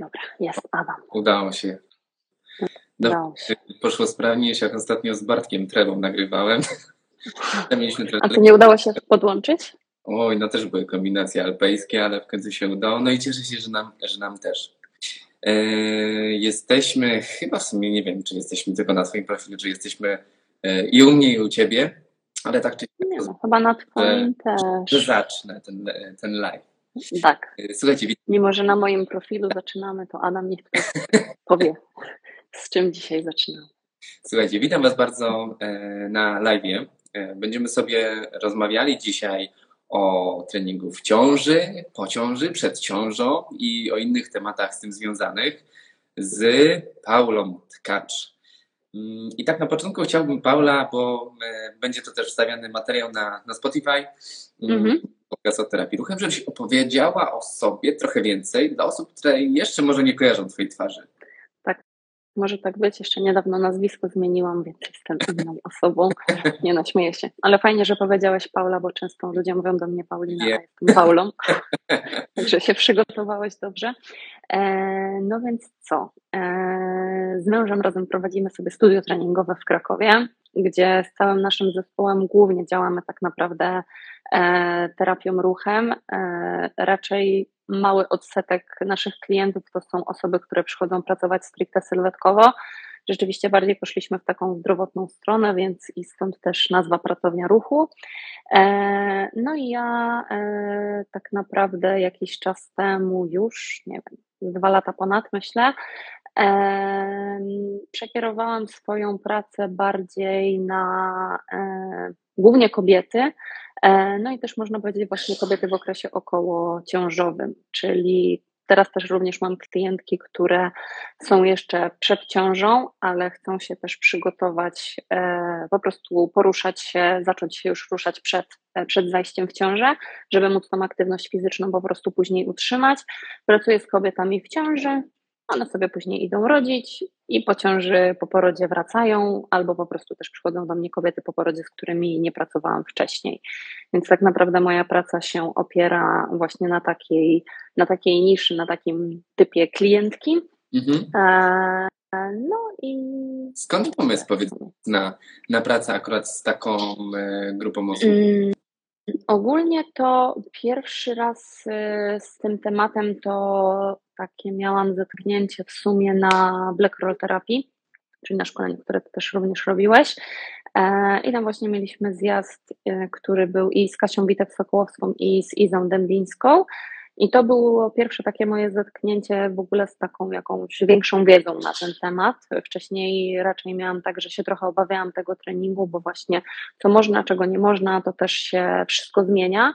Dobra, jest Adam. Udało się. Udało się. Poszło sprawnie, jak ostatnio z Bartkiem Trewą nagrywałem. A to nie udało się podłączyć? Oj, no też były kombinacje alpejskie, ale w końcu się udało. No i cieszę się, że nam, że nam też. E, jesteśmy, chyba w sumie nie wiem, czy jesteśmy tylko na swoim profilu, czy jesteśmy e, i u mnie, i u ciebie, ale tak czy nie, no, chyba na twoim też. Że zacznę ten, ten live. Tak. E, słuchajcie, Mimo, że na moim profilu zaczynamy, to Adam niech powie, z czym dzisiaj zaczynamy. Słuchajcie, witam Was bardzo na live. Będziemy sobie rozmawiali dzisiaj o treningu w ciąży, po ciąży, przed ciążą i o innych tematach z tym związanych z Paulą Tkacz. Mm, I tak na początku chciałbym Paula, bo e, będzie to też wstawiany materiał na, na Spotify, mm podcast o terapii ruchem, żebyś opowiedziała o sobie trochę więcej dla osób, które jeszcze może nie kojarzą Twojej twarzy. Może tak być. Jeszcze niedawno nazwisko zmieniłam, więc jestem inną osobą. Nie naśmieję się. Ale fajnie, że powiedziałeś Paula, bo często ludzie mówią do mnie Paulina, yeah. a jestem Paulą. Także się przygotowałeś dobrze. E, no więc co? E, z mężem razem prowadzimy sobie studio treningowe w Krakowie, gdzie z całym naszym zespołem głównie działamy tak naprawdę e, terapią ruchem. Raczej mały odsetek naszych klientów to są osoby, które przychodzą pracować stricte sylwetkowo. Rzeczywiście bardziej poszliśmy w taką zdrowotną stronę, więc i stąd też nazwa Pracownia Ruchu. E, no i ja e, tak naprawdę jakiś czas temu już, nie wiem, dwa lata ponad myślę, e, przekierowałam swoją pracę bardziej na głównie kobiety, no i też można powiedzieć właśnie kobiety w okresie około ciążowym, czyli teraz też również mam klientki, które są jeszcze przed ciążą, ale chcą się też przygotować, e, po prostu poruszać się, zacząć się już ruszać przed, e, przed zajściem w ciążę, żeby móc tą aktywność fizyczną po prostu później utrzymać. Pracuję z kobietami w ciąży, one sobie później idą rodzić i po ciąży, po porodzie wracają, albo po prostu też przychodzą do mnie kobiety po porodzie, z którymi nie pracowałam wcześniej. Więc tak naprawdę moja praca się opiera właśnie na takiej, na takiej niszy, na takim typie klientki. Mhm. E, no i. Skąd pomysł, powiedz, na, na pracę akurat z taką e, grupą osób? Mm, ogólnie to pierwszy raz e, z tym tematem to takie miałam zetknięcie w sumie na Black Roll terapii, czyli na szkoleniu, które ty też również robiłeś. E, I tam właśnie mieliśmy zjazd, e, który był i z Kasią Witek-Sokołowską i z Izą Dębińską. I to było pierwsze takie moje zetknięcie w ogóle z taką jakąś większą wiedzą na ten temat. Wcześniej raczej miałam tak, że się trochę obawiałam tego treningu, bo właśnie co można, czego nie można, to też się wszystko zmienia.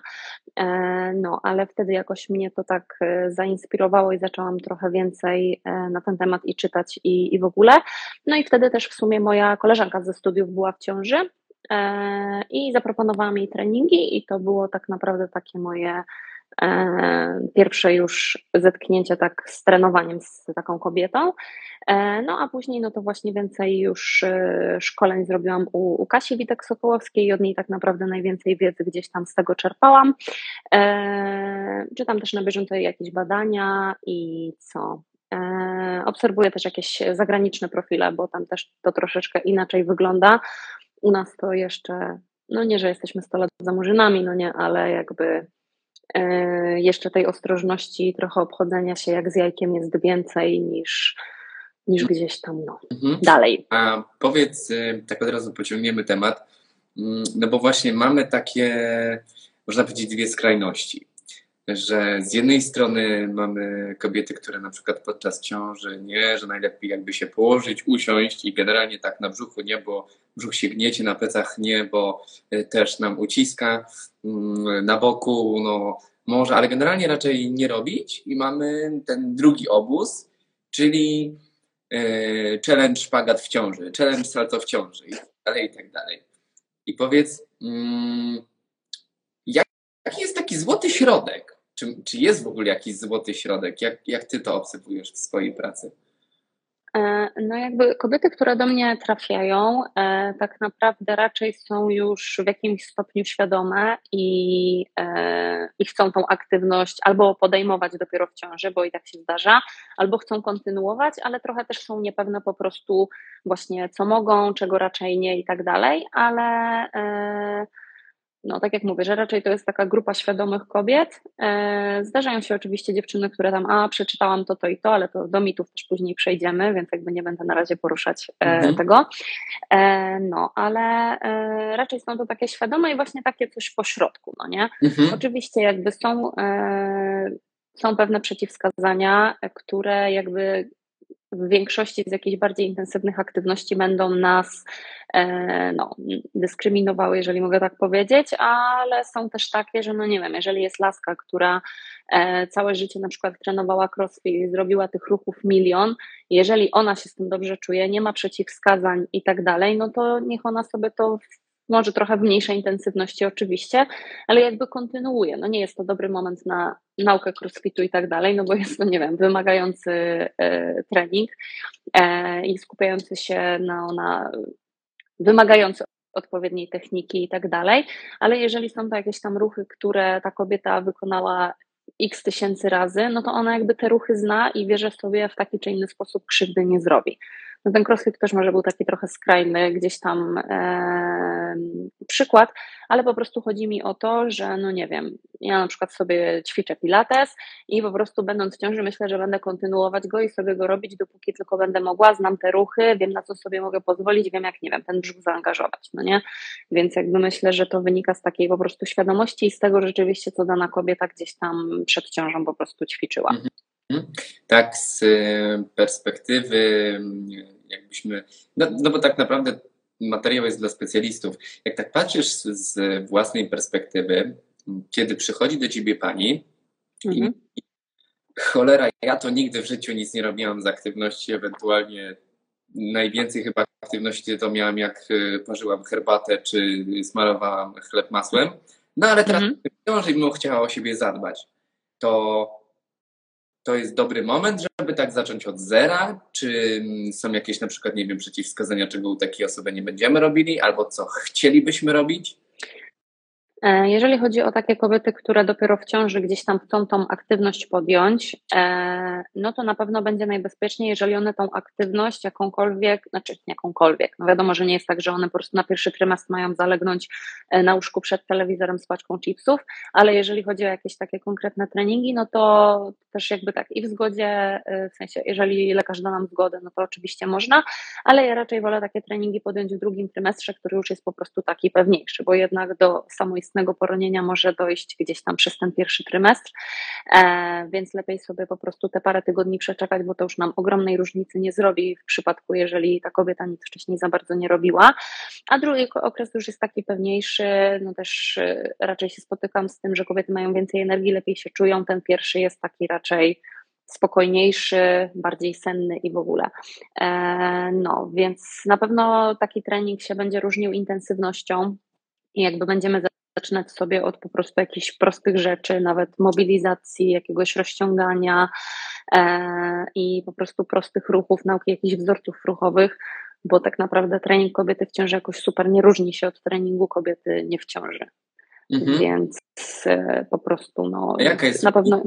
E, no, ale wtedy jakoś mnie to tak e, zainspirowało i zaczęłam trochę więcej e, na ten temat i czytać i, i w ogóle. No i wtedy też w sumie moja koleżanka ze studiów była w ciąży i zaproponowałam jej treningi i to było tak naprawdę takie moje pierwsze już zetknięcie tak z trenowaniem z taką kobietą. E, no a później no to właśnie więcej już e, szkoleń zrobiłam u, u Kasi Witek-Sokołowskiej i od niej tak naprawdę najwięcej wiedzy gdzieś tam z tego czerpałam. Czytam też na bieżąco jakieś badania i co? Obserwuję też jakieś zagraniczne profile, bo tam też to troszeczkę inaczej wygląda. U nas to jeszcze, no nie, że jesteśmy 100 lat za murzynami, no nie, ale jakby E, jeszcze tej ostrożności, trochę obchodzenia się jak z jajkiem jest więcej niż, niż gdzieś tam no, mhm. dalej. A powiedz, y, tak od razu pociągniemy temat, mm, no bo właśnie mamy takie, można powiedzieć, dwie skrajności że z jednej strony mamy kobiety, które na przykład podczas ciąży nie, że najlepiej jakby się położyć, usiąść i generalnie tak na brzuchu nie, bo brzuch się gniecie, na plecach nie, bo y, też nam uciska, mm, na boku no może, ale generalnie raczej nie robić i mamy ten drugi obóz, czyli y, challenge szpagat w ciąży, challenge salto w ciąży i tak dalej, i tak dalej. I powiedz, mm, jaki jest taki złoty środek? Czy, czy jest w ogóle jakiś złoty środek? Jak, jak ty to obserwujesz w swojej pracy? E, no jakby kobiety, które do mnie trafiają, e, tak naprawdę raczej są już w jakimś stopniu świadome i, e, i chcą tą aktywność albo podejmować dopiero w ciąży, bo i tak się zdarza, albo chcą kontynuować, ale trochę też są niepewne po prostu właśnie co mogą, czego raczej nie i tak dalej, ale no tak jak mówię, że raczej to jest taka grupa świadomych kobiet. E, zdarzają się oczywiście dziewczyny, które tam, a przeczytałam to, to i to, ale to do mitów też później przejdziemy, więc jakby nie będę na razie poruszać e, mhm. tego. E, no, ale raczej są to takie świadome i właśnie takie coś po środku, no nie? Mhm. Oczywiście jakby są są pewne przeciwwskazania, które jakby w większości z jakichś bardziej intensywnych aktywności będą nas e, no, dyskryminowały, jeżeli mogę tak powiedzieć, ale są też takie, że no nie wiem, jeżeli jest laska, która e, całe życie na przykład trenowała crossfit i zrobiła tych ruchów milion, jeżeli ona się z tym dobrze czuje, nie ma przeciwwskazań i tak dalej, no to niech ona sobie to może trochę w mniejszej intensywności oczywiście, ale jakby kontynuuje. No nie jest to dobry moment na naukę crossfitu i tak dalej, no bo jest to, nie wiem, wymagający e, trening e, i skupiający się na, na wymagający odpowiedniej techniki i tak dalej, ale jeżeli są to jakieś tam ruchy, które ta kobieta wykonała x tysięcy razy, no to ona jakby te ruchy zna i wie, że sobie w taki czy inny sposób krzywdy nie zrobi. No ten crossfit też może był taki trochę skrajny gdzieś tam e, przykład, ale po prostu chodzi mi o to, że no nie wiem, ja na przykład sobie ćwiczę pilates i po prostu będąc w ciąży myślę, że będę kontynuować go i sobie go robić dopóki tylko będę mogła, znam te ruchy, wiem na co sobie mogę pozwolić, wiem jak, nie wiem, ten brzuch zaangażować, no nie? Więc jakby myślę, że to wynika z takiej po prostu świadomości i z tego rzeczywiście, co dana kobieta gdzieś tam przed ciążą po prostu ćwiczyła. Mhm. Mhm. Tak, z e, perspektywy jakbyśmy, no, no bo tak naprawdę materiał jest dla specjalistów. Jak tak patrzysz z, z własnej perspektywy, kiedy przychodzi do ciebie pani mhm. i cholera, ja to nigdy w życiu nic nie robiłam z aktywności, ewentualnie najwięcej chyba aktywności to miałam jak e, parzyłam herbatę czy smarowałam chleb masłem, no ale teraz mhm. mimo chciała o siebie zadbać, to to jest dobry moment, żeby tak zacząć od zera? Czy są jakieś na przykład, nie wiem, przeciwwskazania, czego u takiej osoby nie będziemy robili, albo co chcielibyśmy robić? E, jeżeli chodzi o takie kobiety, które dopiero w ciąży gdzieś tam chcą tą aktywność podjąć, e, no to na pewno będzie najbezpieczniej, jeżeli one tą aktywność jakąkolwiek, znaczy jakąkolwiek, no wiadomo, że nie jest tak, że one po prostu na pierwszy trymestr mają zalegnąć e, na łóżku przed telewizorem z paczką chipsów, ale jeżeli chodzi o jakieś takie konkretne treningi, no to też jakby tak i w zgodzie, w sensie jeżeli lekarz da nam zgodę, no to oczywiście można, ale ja raczej wolę takie treningi podjąć w drugim trymestrze, który już jest po prostu taki pewniejszy, bo jednak do samoistności wczesnego poronienia może dojść gdzieś tam przez ten pierwszy trymestr, e, więc lepiej sobie po prostu te parę tygodni przeczekać, bo to już nam ogromnej różnicy nie zrobi w przypadku, jeżeli ta kobieta nic wcześniej za bardzo nie robiła. A drugi okres już jest taki pewniejszy, no też e, raczej się spotykam z tym, że kobiety mają więcej energii, lepiej się czują. Ten pierwszy jest taki raczej spokojniejszy, bardziej senny i w ogóle. E, no, więc na pewno taki trening się będzie różnił intensywnością i jakby będziemy zaczynać sobie od po prostu jakichś prostych rzeczy, nawet mobilizacji, jakiegoś rozciągania e, i po prostu prostych ruchów, nauki jakichś wzorców ruchowych, bo tak naprawdę trening kobiety w ciąży jakoś super nie różni się od treningu kobiety nie w ciąży. Mhm. Więc e, po prostu no. A jaka jest na pewno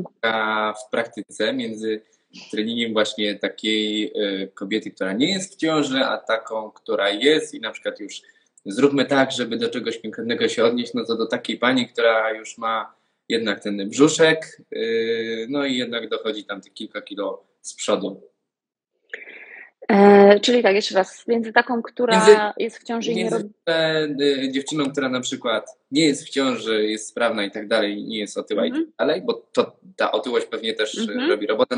w praktyce między treningiem właśnie takiej e, kobiety, która nie jest w ciąży, a taką, która jest i na przykład już zróbmy tak, żeby do czegoś konkretnego się odnieść, no to do takiej pani, która już ma jednak ten brzuszek, yy, no i jednak dochodzi tam te kilka kilo z przodu. E, czyli tak, jeszcze raz, między taką, która między, jest w ciąży i nie robi... Y, dziewczyną, która na przykład nie jest w ciąży, jest sprawna i tak dalej, nie jest otyła mm -hmm. i tak dalej, bo to, ta otyłość pewnie też mm -hmm. robi robotę,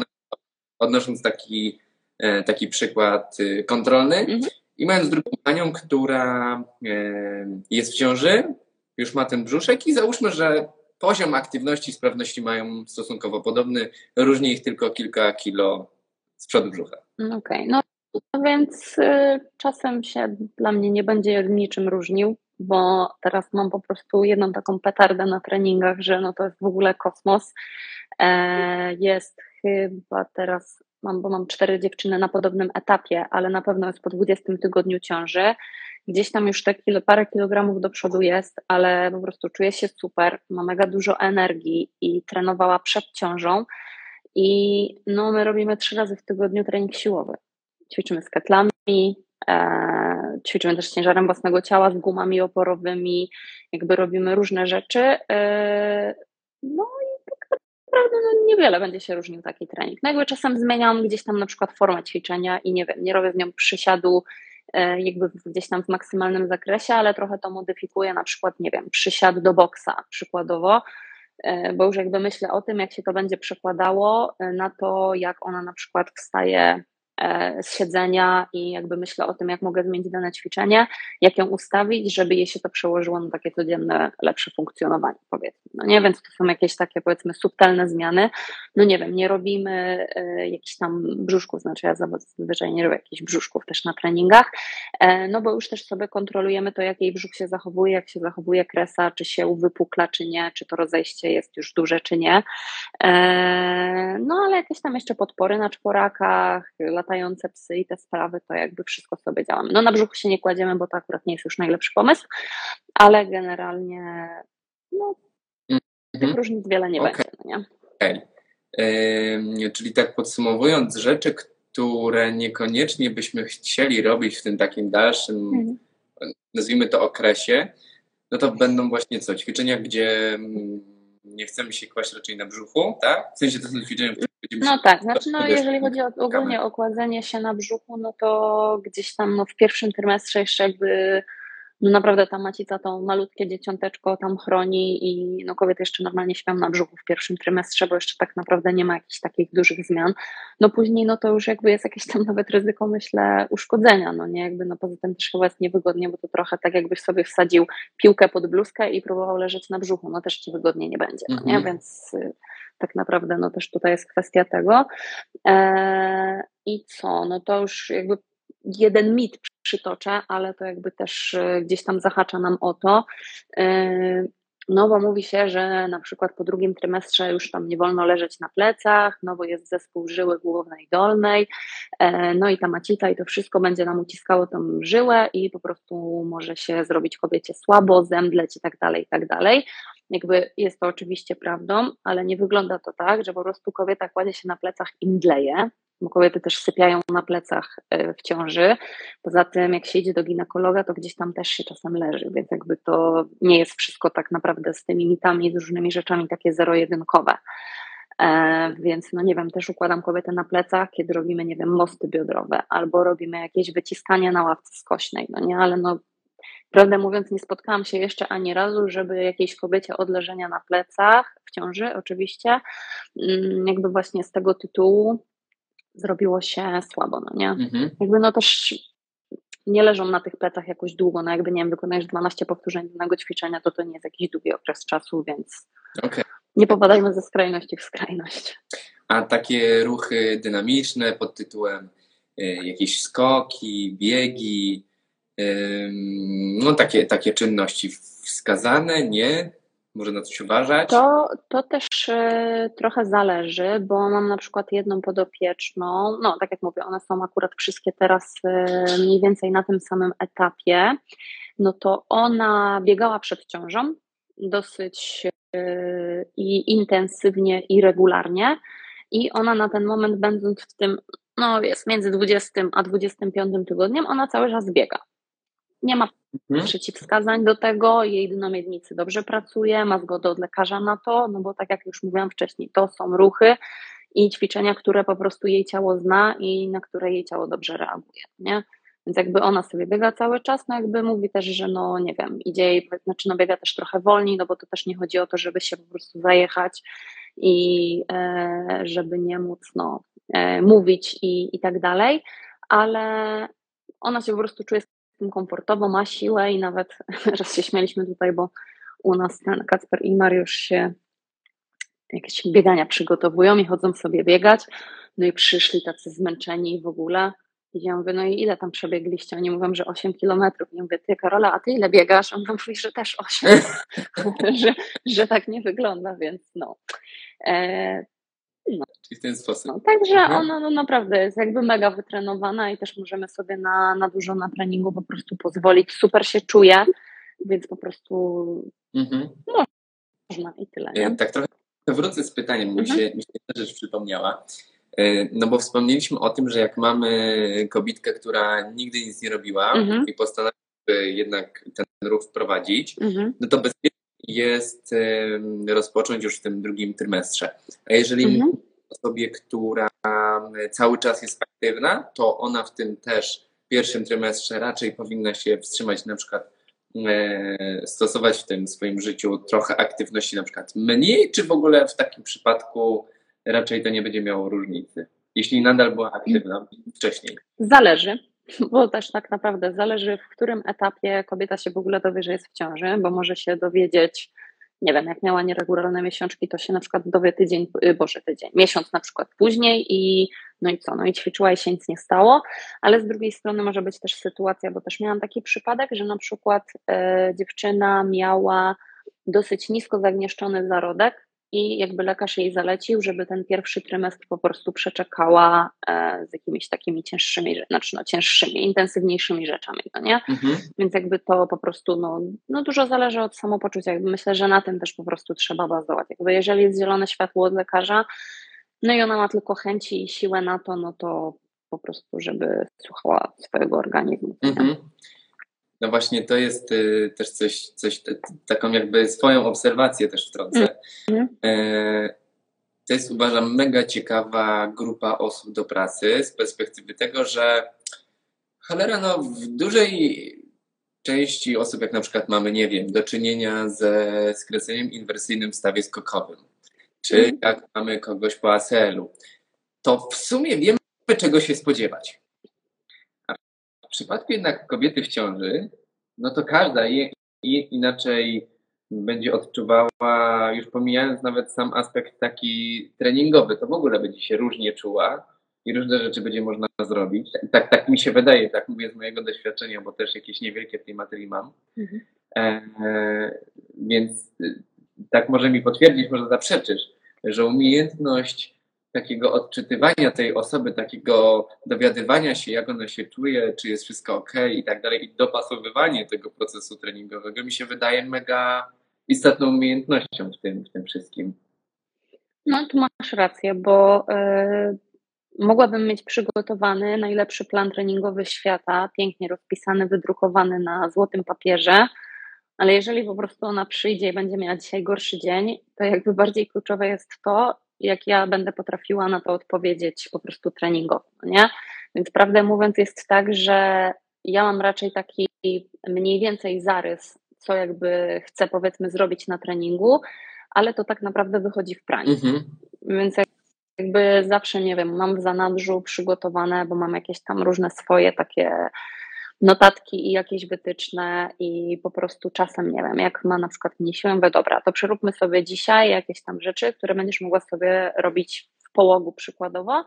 odnosząc taki, e, taki przykład y, kontrolny. Mm -hmm. I mając drugą panią, która e, jest w ciąży, już ma ten brzuszek i załóżmy, że poziom aktywności i sprawności mają stosunkowo podobny, różni ich tylko kilka kilo z przodu brzucha. Okej, okay. no więc y, czasem się dla mnie nie będzie niczym różnił, bo teraz mam po prostu jedną taką petardę na treningach, że no to jest w ogóle kosmos. E, jest chyba teraz mam, bo mam cztery dziewczyny na podobnym etapie, ale na pewno jest po 20 tygodniu ciąży. Gdzieś tam już te kilo, parę kilogramów do przodu jest, ale po prostu czuję się super, ma mega dużo energii i trenowała przed ciążą. I no, my robimy trzy razy w tygodniu trening siłowy. Ćwiczymy z ketlami, e, ćwiczymy też ciężarem własnego ciała, z gumami oporowymi, jakby robimy różne rzeczy. E, no naprawdę no, niewiele będzie się różnił taki trening. No jakby czasem zmieniam gdzieś tam na przykład formę ćwiczenia i nie wiem, nie robię z nią przysiadu e, jakby gdzieś tam w maksymalnym zakresie, ale trochę to modyfikuję, na przykład, nie wiem, przysiad do boksa przykładowo, e, bo już jakby myślę o tym, jak się to będzie przekładało e, na to, jak ona na przykład wstaje z siedzenia i jakby myślę o tym, jak mogę zmienić dane ćwiczenie, jak ją ustawić, żeby jej się to przełożyło na takie codzienne, lepsze funkcjonowanie, powiedzmy. No nie, więc to są jakieś takie, powiedzmy, subtelne zmiany. No nie wiem, nie robimy y, jakichś tam brzuszków, znaczy ja zazwyczaj nie robię jakichś brzuszków też na treningach, y, no bo już też sobie kontrolujemy to, jak jej brzuch się zachowuje, jak się zachowuje kresa, czy się wypukla, czy nie, czy to rozejście jest już duże, czy nie. No ale jakieś tam jeszcze podpory na czworakach, latające psy i te sprawy, to jakby wszystko sobie działamy. No na brzuchu się nie kładziemy, bo to akurat nie jest już najlepszy pomysł, ale generalnie no, mhm. tych różnic wiele nie okay. będzie. No nie? Okay. Yy, czyli tak podsumowując, rzeczy, które niekoniecznie byśmy chcieli robić w tym takim dalszym, mhm. nazwijmy to okresie, no to będą właśnie co? Ćwiczenia, gdzie mm, nie chcemy się kłaść raczej na brzuchu, tak? W sensie to są ćwiczenia, będziemy No tak, znaczy no, jeżeli chodzi o, ogólnie o kładzenie się na brzuchu, no to gdzieś tam no, w pierwszym trymestrze jeszcze jakby no naprawdę ta macica to malutkie dzieciąteczko tam chroni i no kobiety jeszcze normalnie śpią na brzuchu w pierwszym trymestrze, bo jeszcze tak naprawdę nie ma jakichś takich dużych zmian. No później no to już jakby jest jakieś tam nawet ryzyko, myślę, uszkodzenia, no nie, jakby no poza tym też chyba jest niewygodnie, bo to trochę tak jakbyś sobie wsadził piłkę pod bluzkę i próbował leżeć na brzuchu, no też ci wygodnie nie będzie, no nie, mhm. więc y, tak naprawdę no też tutaj jest kwestia tego. Eee, I co, no to już jakby jeden mit przytoczę, ale to jakby też e, gdzieś tam zahacza nam o to. E, no bo mówi się, że na przykład po drugim trymestrze już tam nie wolno leżeć na plecach, no bo jest zespół żyły głównej dolnej, e, no i ta macita i to wszystko będzie nam uciskało tą żyłę i po prostu może się zrobić kobiecie słabo, zemdleć i tak dalej, i tak dalej. Jakby jest to oczywiście prawdą, ale nie wygląda to tak, że po prostu kobieta kładzie się na plecach i mdleje, bo kobiety też sypiają na plecach e, w ciąży. Poza tym, jak się idzie do ginekologa, to gdzieś tam też się czasem leży, więc jakby to nie jest wszystko tak naprawdę z tymi mitami, z różnymi rzeczami takie zero-jedynkowe. E, więc no nie wiem, też układam kobietę na plecach, kiedy robimy, nie wiem, mosty biodrowe, albo robimy jakieś wyciskanie na ławce skośnej, no nie, ale no Prawdę mówiąc, nie spotkałam się jeszcze ani razu, żeby jakiejś kobiecie od leżenia na plecach, w ciąży oczywiście, mm, jakby właśnie z tego tytułu zrobiło się słabo, no nie? Mhm. Jakby no też nie leżą na tych plecach jakoś długo, no jakby nie wiem, wykonujesz 12 powtórzeń danego ćwiczenia, to to nie jest jakiś długi okres czasu, więc okay. nie popadajmy ze skrajności w skrajność. A takie ruchy dynamiczne pod tytułem y, jakieś skoki, biegi, no takie, takie czynności wskazane, nie? Może na coś uważać? To, to też y, trochę zależy, bo mam na przykład jedną podopieczną, no tak jak mówię, one są akurat wszystkie teraz y, mniej więcej na tym samym etapie, no to ona biegała przed ciążą dosyć y, i intensywnie i regularnie i ona na ten moment będąc w tym, no jest między 20 a 25 tygodniem, ona cały czas biega. Nie ma mhm. przeciwwskazań do tego, jej dynamiednicy dobrze pracuje, ma zgodę od lekarza na to, no bo tak jak już mówiłam wcześniej, to są ruchy i ćwiczenia, które po prostu jej ciało zna i na które jej ciało dobrze reaguje, nie? Więc jakby ona sobie biega cały czas, no jakby mówi też, że no nie wiem, idzie jej, znaczy no biega też trochę wolniej, no bo to też nie chodzi o to, żeby się po prostu zajechać i e, żeby nie móc no, e, mówić i, i tak dalej, ale ona się po prostu czuje tym komfortowo, ma siłę i nawet raz się śmialiśmy tutaj, bo u nas ten Kacper i Mariusz się jakieś biegania przygotowują i chodzą sobie biegać. No i przyszli tacy zmęczeni w ogóle. I ja mówię, no i ile tam przebiegliście? Oni mówią, że 8 kilometrów. I mówię, ty Karola, a ty ile biegasz? On mówi, że też 8. że, że tak nie wygląda, więc no. E, No. Czyli w ten sposób. No, także mhm. ona no, naprawdę jest jakby mega wytrenowana i też możemy sobie na, na dużo na treningu po prostu pozwolić. Super się czuje, więc po prostu mhm. no, można i tyle. Nie? Tak trochę wrócę z pytaniem, mhm. mi, się, mi się ta rzecz przypomniała. E, no bo wspomnieliśmy o tym, że jak mamy kobietkę, która nigdy nic nie robiła mhm. i postanowi jednak ten ruch wprowadzić, mhm. no to bezpiecznie jest rozpocząć już w tym drugim trymestrze. A jeżeli mhm. osobie, która cały czas jest aktywna, to ona w tym też pierwszym trymestrze raczej powinna się wstrzymać, na przykład stosować w tym swoim życiu trochę aktywności, na przykład mniej, czy w ogóle w takim przypadku raczej to nie będzie miało różnicy, jeśli nadal była aktywna wcześniej? Zależy bo też tak naprawdę zależy, w którym etapie kobieta się w ogóle dowie, że jest w ciąży, bo może się dowiedzieć, nie wiem, jak miała nieregularne miesiączki, to się na przykład dowie tydzień, y, boże tydzień, miesiąc na przykład później i no i co, no i ćwiczyła i się nic nie stało, ale z drugiej strony może być też sytuacja, bo też miałam taki przypadek, że na przykład e, dziewczyna miała dosyć nisko zagnieszczony zarodek, i jakby lekarz jej zalecił, żeby ten pierwszy trymestr po prostu przeczekała e, z jakimiś takimi cięższymi, znaczy no cięższymi, intensywniejszymi rzeczami, no nie? Mhm. Więc jakby to po prostu, no, no dużo zależy od samopoczucia, jakby myślę, że na tym też po prostu trzeba bazować, jakby jeżeli jest zielone światło od lekarza, no i ona ma tylko chęci i siłę na to, no to po prostu, żeby słuchała swojego organizmu. Mhm. No właśnie to jest y, też coś, coś taką jakby swoją obserwację też wtrącę. Mm. E, to jest uważam mega ciekawa grupa osób do pracy z perspektywy tego, że cholera no w dużej części osób, jak na przykład mamy, nie wiem, do czynienia ze skreceniem inwersyjnym w stawie skokowym, czy mm. jak mamy kogoś po ASL-u, to w sumie wiemy, czego się spodziewać przypadku jednak kobiety w ciąży, no to każda je, je inaczej będzie odczuwała, już pomijając nawet sam aspekt taki treningowy, to w ogóle będzie się różnie czuła i różne rzeczy będzie można zrobić. Tak, tak mi się wydaje, tak mówię z mojego doświadczenia, bo też jakieś niewielkie w tej materii mam. Mhm. E, więc tak może mi potwierdzić, może zaprzeczysz, że umiejętność takiego odczytywania tej osoby, takiego dowiadywania się, jak ona się czuje, czy jest wszystko ok i tak dalej, i dopasowywanie tego procesu treningowego mi się wydaje mega istotną umiejętnością w tym, w tym wszystkim. No, tu masz rację, bo yy, mogłabym mieć przygotowany najlepszy plan treningowy świata, pięknie rozpisany, wydrukowany na złotym papierze, ale jeżeli po prostu ona przyjdzie i będzie miała dzisiaj gorszy dzień, to jakby bardziej kluczowe jest to, jak ja będę potrafiła na to odpowiedzieć po prostu treningowo, no nie? Więc prawdę mówiąc jest tak, że ja mam raczej taki mniej więcej zarys, co jakby chcę powiedzmy zrobić na treningu, ale to tak naprawdę wychodzi w praniu. Mhm. Więc jakby zawsze, nie wiem, mam w zanadrzu przygotowane, bo mam jakieś tam różne swoje takie notatki i jakieś wytyczne i po prostu czasem, nie wiem, jak ma na przykład mniej siłę, mówię, dobra, to przeróbmy sobie dzisiaj jakieś tam rzeczy, które będziesz mogła sobie robić w połogu przykładowo,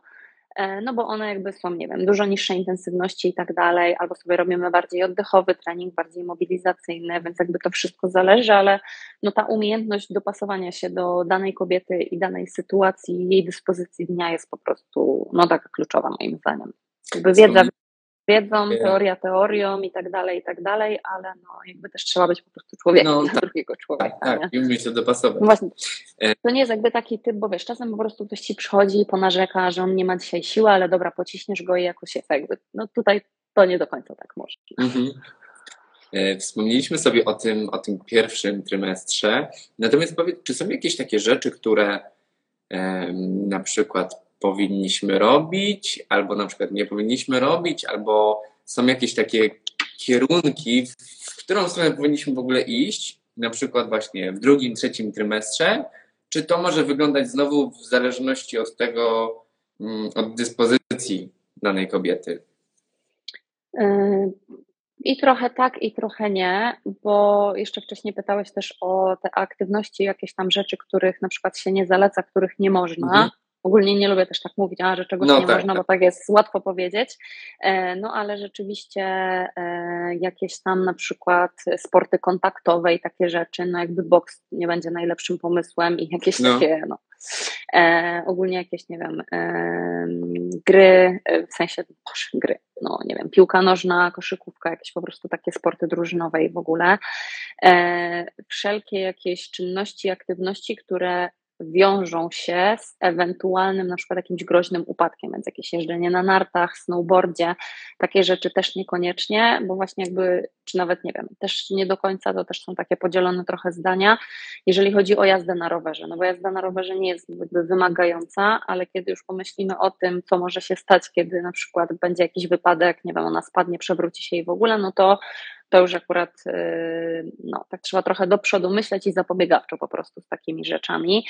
e, no bo one jakby są, nie wiem, dużo niższej intensywności i tak dalej, albo sobie robimy bardziej oddechowy trening, bardziej mobilizacyjny, więc jakby to wszystko zależy, ale no ta umiejętność dopasowania się do danej kobiety i danej sytuacji, jej dyspozycji dnia jest po prostu, no taka kluczowa moim zdaniem. Jakby wiedza wiedzą, teoria teorią i tak dalej, i tak dalej, ale no jakby też trzeba być po prostu człowiekiem no, tak, drugiego człowieka. Tak, tak, i umieć to dopasować. No właśnie, e, to nie jest jakby taki typ, bo wiesz, czasem po prostu ktoś ci przychodzi i ponarzeka, że on nie ma dzisiaj siły, ale dobra, pociśniesz go i jakoś jest jakby, no tutaj to nie do końca tak może. Mhm. E, wspomnieliśmy sobie o tym, o tym pierwszym trymestrze, natomiast powiedz, czy są jakieś takie rzeczy, które na przykład powinniśmy robić, albo na przykład nie powinniśmy robić, albo są jakieś takie kierunki, w którą stronę powinniśmy w ogóle iść, na przykład właśnie w drugim, trzecim trymestrze, czy to może wyglądać znowu w zależności od tego, mm, od dyspozycji danej kobiety? Yy, I trochę tak, i trochę nie, bo jeszcze wcześniej pytałeś też o te aktywności, jakieś tam rzeczy, których na przykład się nie zaleca, których nie można. Mhm. Ogólnie nie lubię też tak mówić, a, że czegoś no, nie tak, można, tak. bo tak jest łatwo powiedzieć. E, no ale rzeczywiście e, jakieś tam na przykład sporty kontaktowe i takie rzeczy, no jakby boks nie będzie najlepszym pomysłem i jakieś no. takie, no E, ogólnie jakieś, nie wiem, gry, w sensie boże, gry, no nie wiem, piłka nożna, koszykówka, jakieś po prostu takie sporty drużynowe i w ogóle. Wszelkie jakieś czynności, aktywności, które wiążą się z ewentualnym na przykład jakimś groźnym upadkiem, więc jakieś jeżdżenie na nartach, snowboardzie, takie rzeczy też niekoniecznie, bo właśnie jakby, czy nawet nie wiem, też nie do końca, to też są takie podzielone trochę zdania, jeżeli chodzi o jazdę na rowerze, no bo jazda na rowerze nie jest jakby wymagająca, ale kiedy już pomyślimy o tym, co może się stać, kiedy na przykład będzie jakiś wypadek, nie wiem, ona spadnie, przewróci się i w ogóle, no to to już akurat y, no, tak trzeba trochę do przodu myśleć i zapobiegawczo po prostu z takimi rzeczami.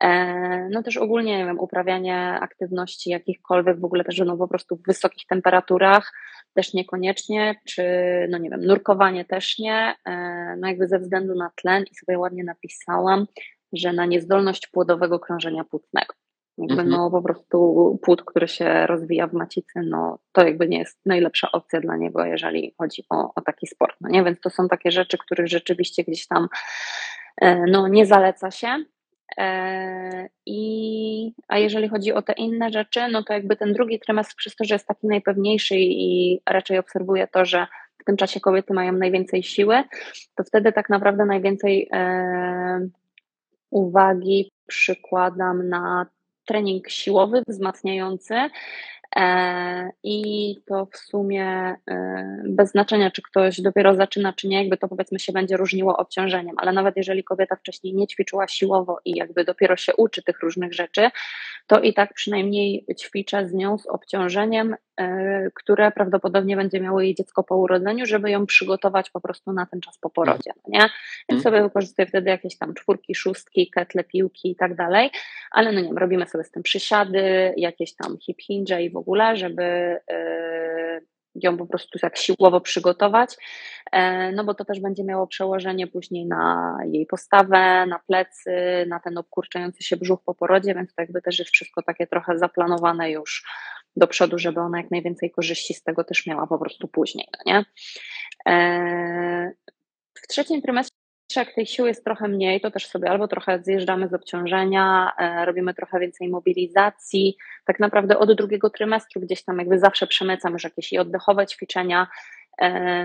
E, no też ogólnie, nie wiem, uprawianie aktywności jakichkolwiek w ogóle też no po prostu w wysokich temperaturach też niekoniecznie, czy no nie wiem, nurkowanie też nie, e, no jakby ze względu na tlen i sobie ładnie napisałam, że na niezdolność płodowego krążenia płótnego. Jakby mhm. no po prostu płód, który się rozwija w macicy, no to jakby nie jest najlepsza opcja dla niego, jeżeli chodzi o, o taki sport. No nie? Więc to są takie rzeczy, których rzeczywiście gdzieś tam e, no, nie zaleca się. E, I, a jeżeli chodzi o te inne rzeczy, no to jakby ten drugi trymestr, przez to, że jest taki najpewniejszy i raczej obserwuję to, że w tym czasie kobiety mają najwięcej siły, to wtedy tak naprawdę najwięcej e, uwagi przykładam na trening siłowy, wzmacniający, I to w sumie e, bez znaczenia, czy ktoś dopiero zaczyna, czy nie, jakby to powiedzmy się będzie różniło obciążeniem, ale nawet jeżeli kobieta wcześniej nie ćwiczyła siłowo i jakby dopiero się uczy tych różnych rzeczy, to i tak przynajmniej ćwiczę z nią z obciążeniem, e, które prawdopodobnie będzie miało jej dziecko po urodzeniu, żeby ją przygotować po prostu na ten czas po porodzie, no nie? Więc sobie wykorzystuję wtedy jakieś tam czwórki, szóstki, ketle, piłki i tak dalej, ale no nie wiem, robimy sobie z tym przysiady, jakieś tam hip hinge i w ogóle, żeby e, ją po prostu tak siłowo przygotować, e, no bo to też będzie miało przełożenie później na jej postawę, na plecy, na ten obkurczający się brzuch po porodzie, więc to jakby też jest wszystko takie trochę zaplanowane już do przodu, żeby ona jak najwięcej korzyści z tego też miała po prostu później, no nie? E, w trzecim trymestrze jak tej siły jest trochę mniej, to też sobie albo trochę zjeżdżamy z obciążenia, e, robimy trochę więcej mobilizacji. Tak naprawdę od drugiego trymestru gdzieś tam jakby zawsze przemycam już jakieś i oddechowe ćwiczenia,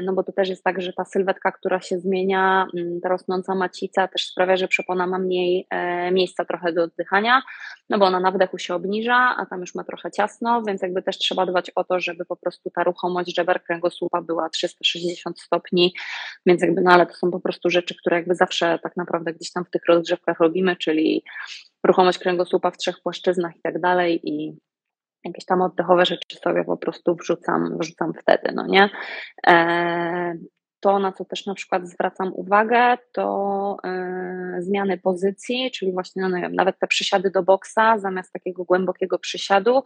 no bo to też jest tak, że ta sylwetka, która się zmienia, mm, ta rosnąca macica też sprawia, że przepona ma mniej e, miejsca trochę do oddychania, no bo ona na wdechu się obniża, a tam już ma trochę ciasno, więc jakby też trzeba dbać o to, żeby po prostu ta ruchomość żeber kręgosłupa była 360 stopni, więc jakby, no ale to są po prostu rzeczy, które jakby zawsze tak naprawdę gdzieś tam w tych rozgrzewkach robimy, czyli ruchomość kręgosłupa w trzech płaszczyznach i tak dalej i jakieś tam oddechowe rzeczy sobie po prostu wrzucam, wrzucam wtedy, no nie? E, to, na co też na przykład zwracam uwagę, to e, zmiany pozycji, czyli właśnie, no wiem, nawet te przysiady do boksa, zamiast takiego głębokiego przysiadu,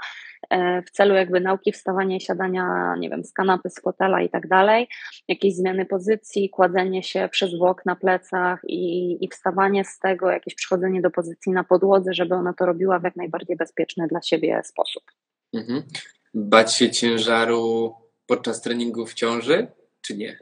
e, w celu jakby nauki wstawania i siadania, nie wiem, z kanapy, z fotela i tak dalej, jakieś zmiany pozycji, kładzenie się przez włok na plecach i, i wstawanie z tego, jakieś przychodzenie do pozycji na podłodze, żeby ona to robiła w jak najbardziej bezpieczny dla siebie sposób. Mhm. Bać się ciężaru podczas treningu w ciąży, czy nie?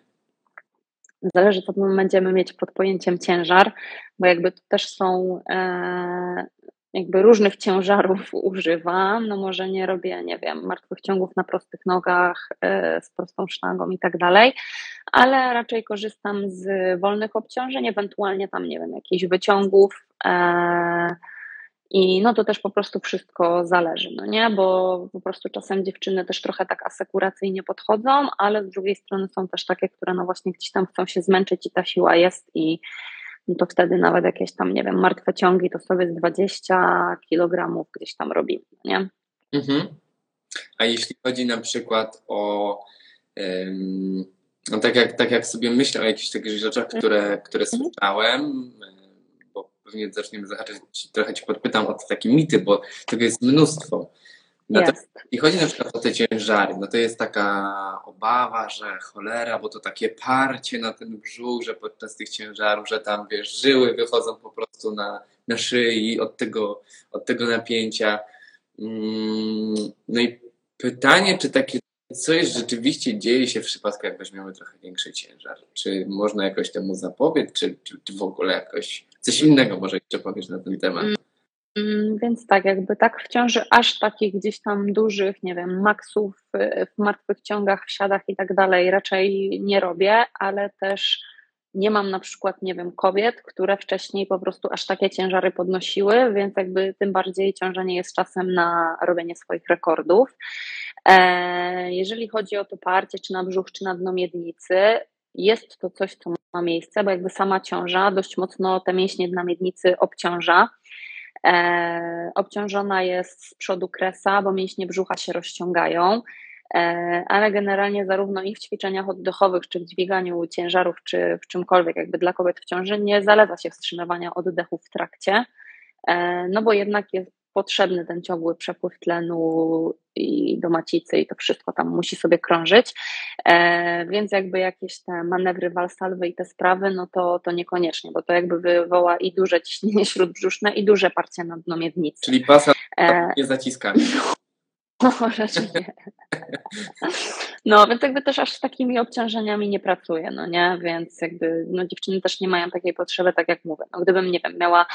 Zależy, co będziemy mieć pod pojęciem ciężar, bo jakby to też są e, jakby różnych ciężarów używam. No może nie robię, nie wiem, martwych ciągów na prostych nogach e, z prostą sztangą i tak dalej, ale raczej korzystam z wolnych obciążeń, ewentualnie tam, nie wiem, jakichś wyciągów. E, i no to też po prostu wszystko zależy, no nie? Bo po prostu czasem dziewczyny też trochę tak asekuracyjnie podchodzą, ale z drugiej strony są też takie, które no właśnie gdzieś tam chcą się zmęczyć i ta siła jest i no to wtedy nawet jakieś tam, nie wiem, martwe ciągi to sobie z 20 kg gdzieś tam robimy, no nie? Mhm. A jeśli chodzi na przykład o no tak jak, tak jak sobie myślę o jakichś takich rzeczach, które, które mhm. słyszałem, pewnie zaczniemy zahaczać, trochę Ci podpytam o te takie mity, bo tego jest mnóstwo. I chodzi na przykład o te ciężary. No to jest taka obawa, że cholera, bo to takie parcie na ten brzuch, że podczas tych ciężarów, że tam wiesz, żyły wychodzą po prostu na, na szyi od tego, od tego napięcia. Mm, no i pytanie, czy takie coś rzeczywiście dzieje się w przypadku, jak weźmiemy trochę większy ciężar? Czy można jakoś temu zapobiec, czy, czy, czy w ogóle jakoś Coś innego może jeszcze powiesz na ten temat. Mm, więc tak, jakby tak w ciąży aż takich gdzieś tam dużych, nie wiem, maksów y, w martwych ciągach, w siadach i tak dalej raczej nie robię, ale też nie mam na przykład, nie wiem, kobiet, które wcześniej po prostu aż takie ciężary podnosiły, więc jakby tym bardziej ciąża nie jest czasem na robienie swoich rekordów. E, jeżeli chodzi o to parcie, czy na brzuch, czy na dno miednicy, jest to coś, co ma miejsce, bo jakby sama ciąża dość mocno te mięśnie dna miednicy obciąża. E, obciążona jest z przodu kresa, bo mięśnie brzucha się rozciągają, e, ale generalnie zarówno i w ćwiczeniach oddechowych, czy w dźwiganiu ciężarów, czy w czymkolwiek, jakby dla kobiet w ciąży, nie zaleca się wstrzymywania oddechu w trakcie, no bo jednak jest potrzebny ten ciągły przepływ tlenu i do macicy i to wszystko tam musi sobie krążyć, e, więc jakby jakieś te manewry walsalwy i te sprawy, no to, to niekoniecznie, bo to jakby wywoła i duże ciśnienie śródbrzuszne i duże parcie na dno miednicy. Czyli pasa e, nie zaciskamy. No, raczej nie. No, więc jakby też aż z takimi obciążeniami nie pracuję, no nie? Więc jakby no, dziewczyny też nie mają takiej potrzeby, tak jak mówię. No, gdybym, nie wiem, miała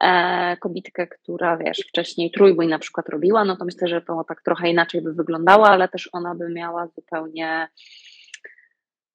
e, kobitkę, która, wiesz, wcześniej trójbój na przykład robiła, no to myślę, że to tak trochę inaczej by wyglądało, ale też ona by miała zupełnie,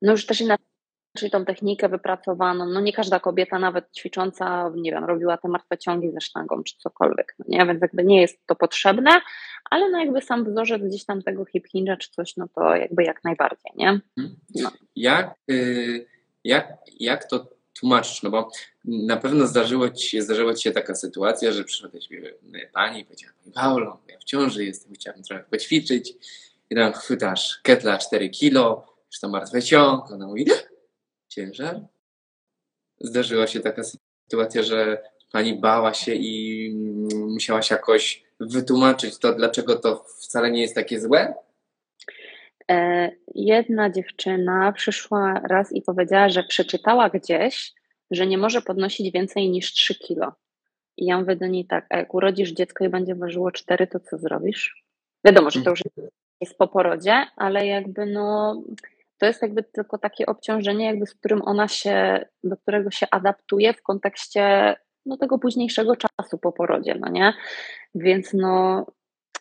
no już też inaczej czyli tą technikę wypracowaną. No nie każda kobieta, nawet ćwicząca, nie wiem, robiła te martwe ciągi ze sztangą czy cokolwiek, no nie? Więc jakby nie jest to potrzebne, ale no jakby sam wzorzec gdzieś tam tego hip hinge'a czy coś, no to jakby jak najbardziej, nie? Mhm. No. Jak, y, jak, jak to tłumaczysz? No bo na pewno zdarzyło ci, się, zdarzyła ci się taka sytuacja, że przyszła pani i powiedziała, Paulo, ja w ciąży jestem, chciałabym trochę poćwiczyć i tam chwytasz ketla 4 kilo, czy to martwe ciąg, ona mówi, ciężar? Zdarzyła się taka sytuacja, że pani bała się i musiałaś jakoś wytłumaczyć to, dlaczego to wcale nie jest takie złe? E, jedna dziewczyna przyszła raz i powiedziała, że przeczytała gdzieś, że nie może podnosić więcej niż 3 kilo. I ja mówię do niej tak, a jak urodzisz dziecko i będzie ważyło 4, to co zrobisz? Wiadomo, że to już jest po porodzie, ale jakby no to jest jakby tylko takie obciążenie, jakby z którym ona się, do którego się adaptuje w kontekście no, tego późniejszego czasu po porodzie, no nie? Więc no,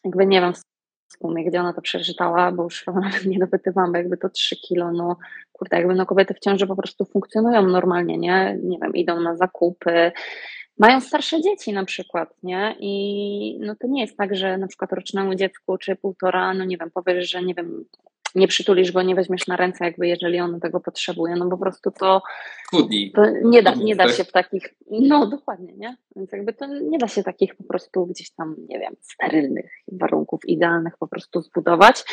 jakby nie wiem w sumie, gdzie ona to przeczytała, bo już nawet nie dopytywałam, bo jakby to 3 kilo, no kurde, jakby no kobiety w ciąży po prostu funkcjonują normalnie, nie? Nie wiem, idą na zakupy, mają starsze dzieci na przykład, nie? I no to nie jest tak, że na przykład rocznemu dziecku czy półtora, no nie wiem, powiesz, że nie wiem, nie przytulisz go, nie weźmiesz na ręce, jakby jeżeli on tego potrzebuje, no po prostu to, to nie, da, nie da się w takich, no dokładnie, nie? Więc jakby to nie da się takich po prostu gdzieś tam, nie wiem, sterylnych warunków idealnych po prostu zbudować,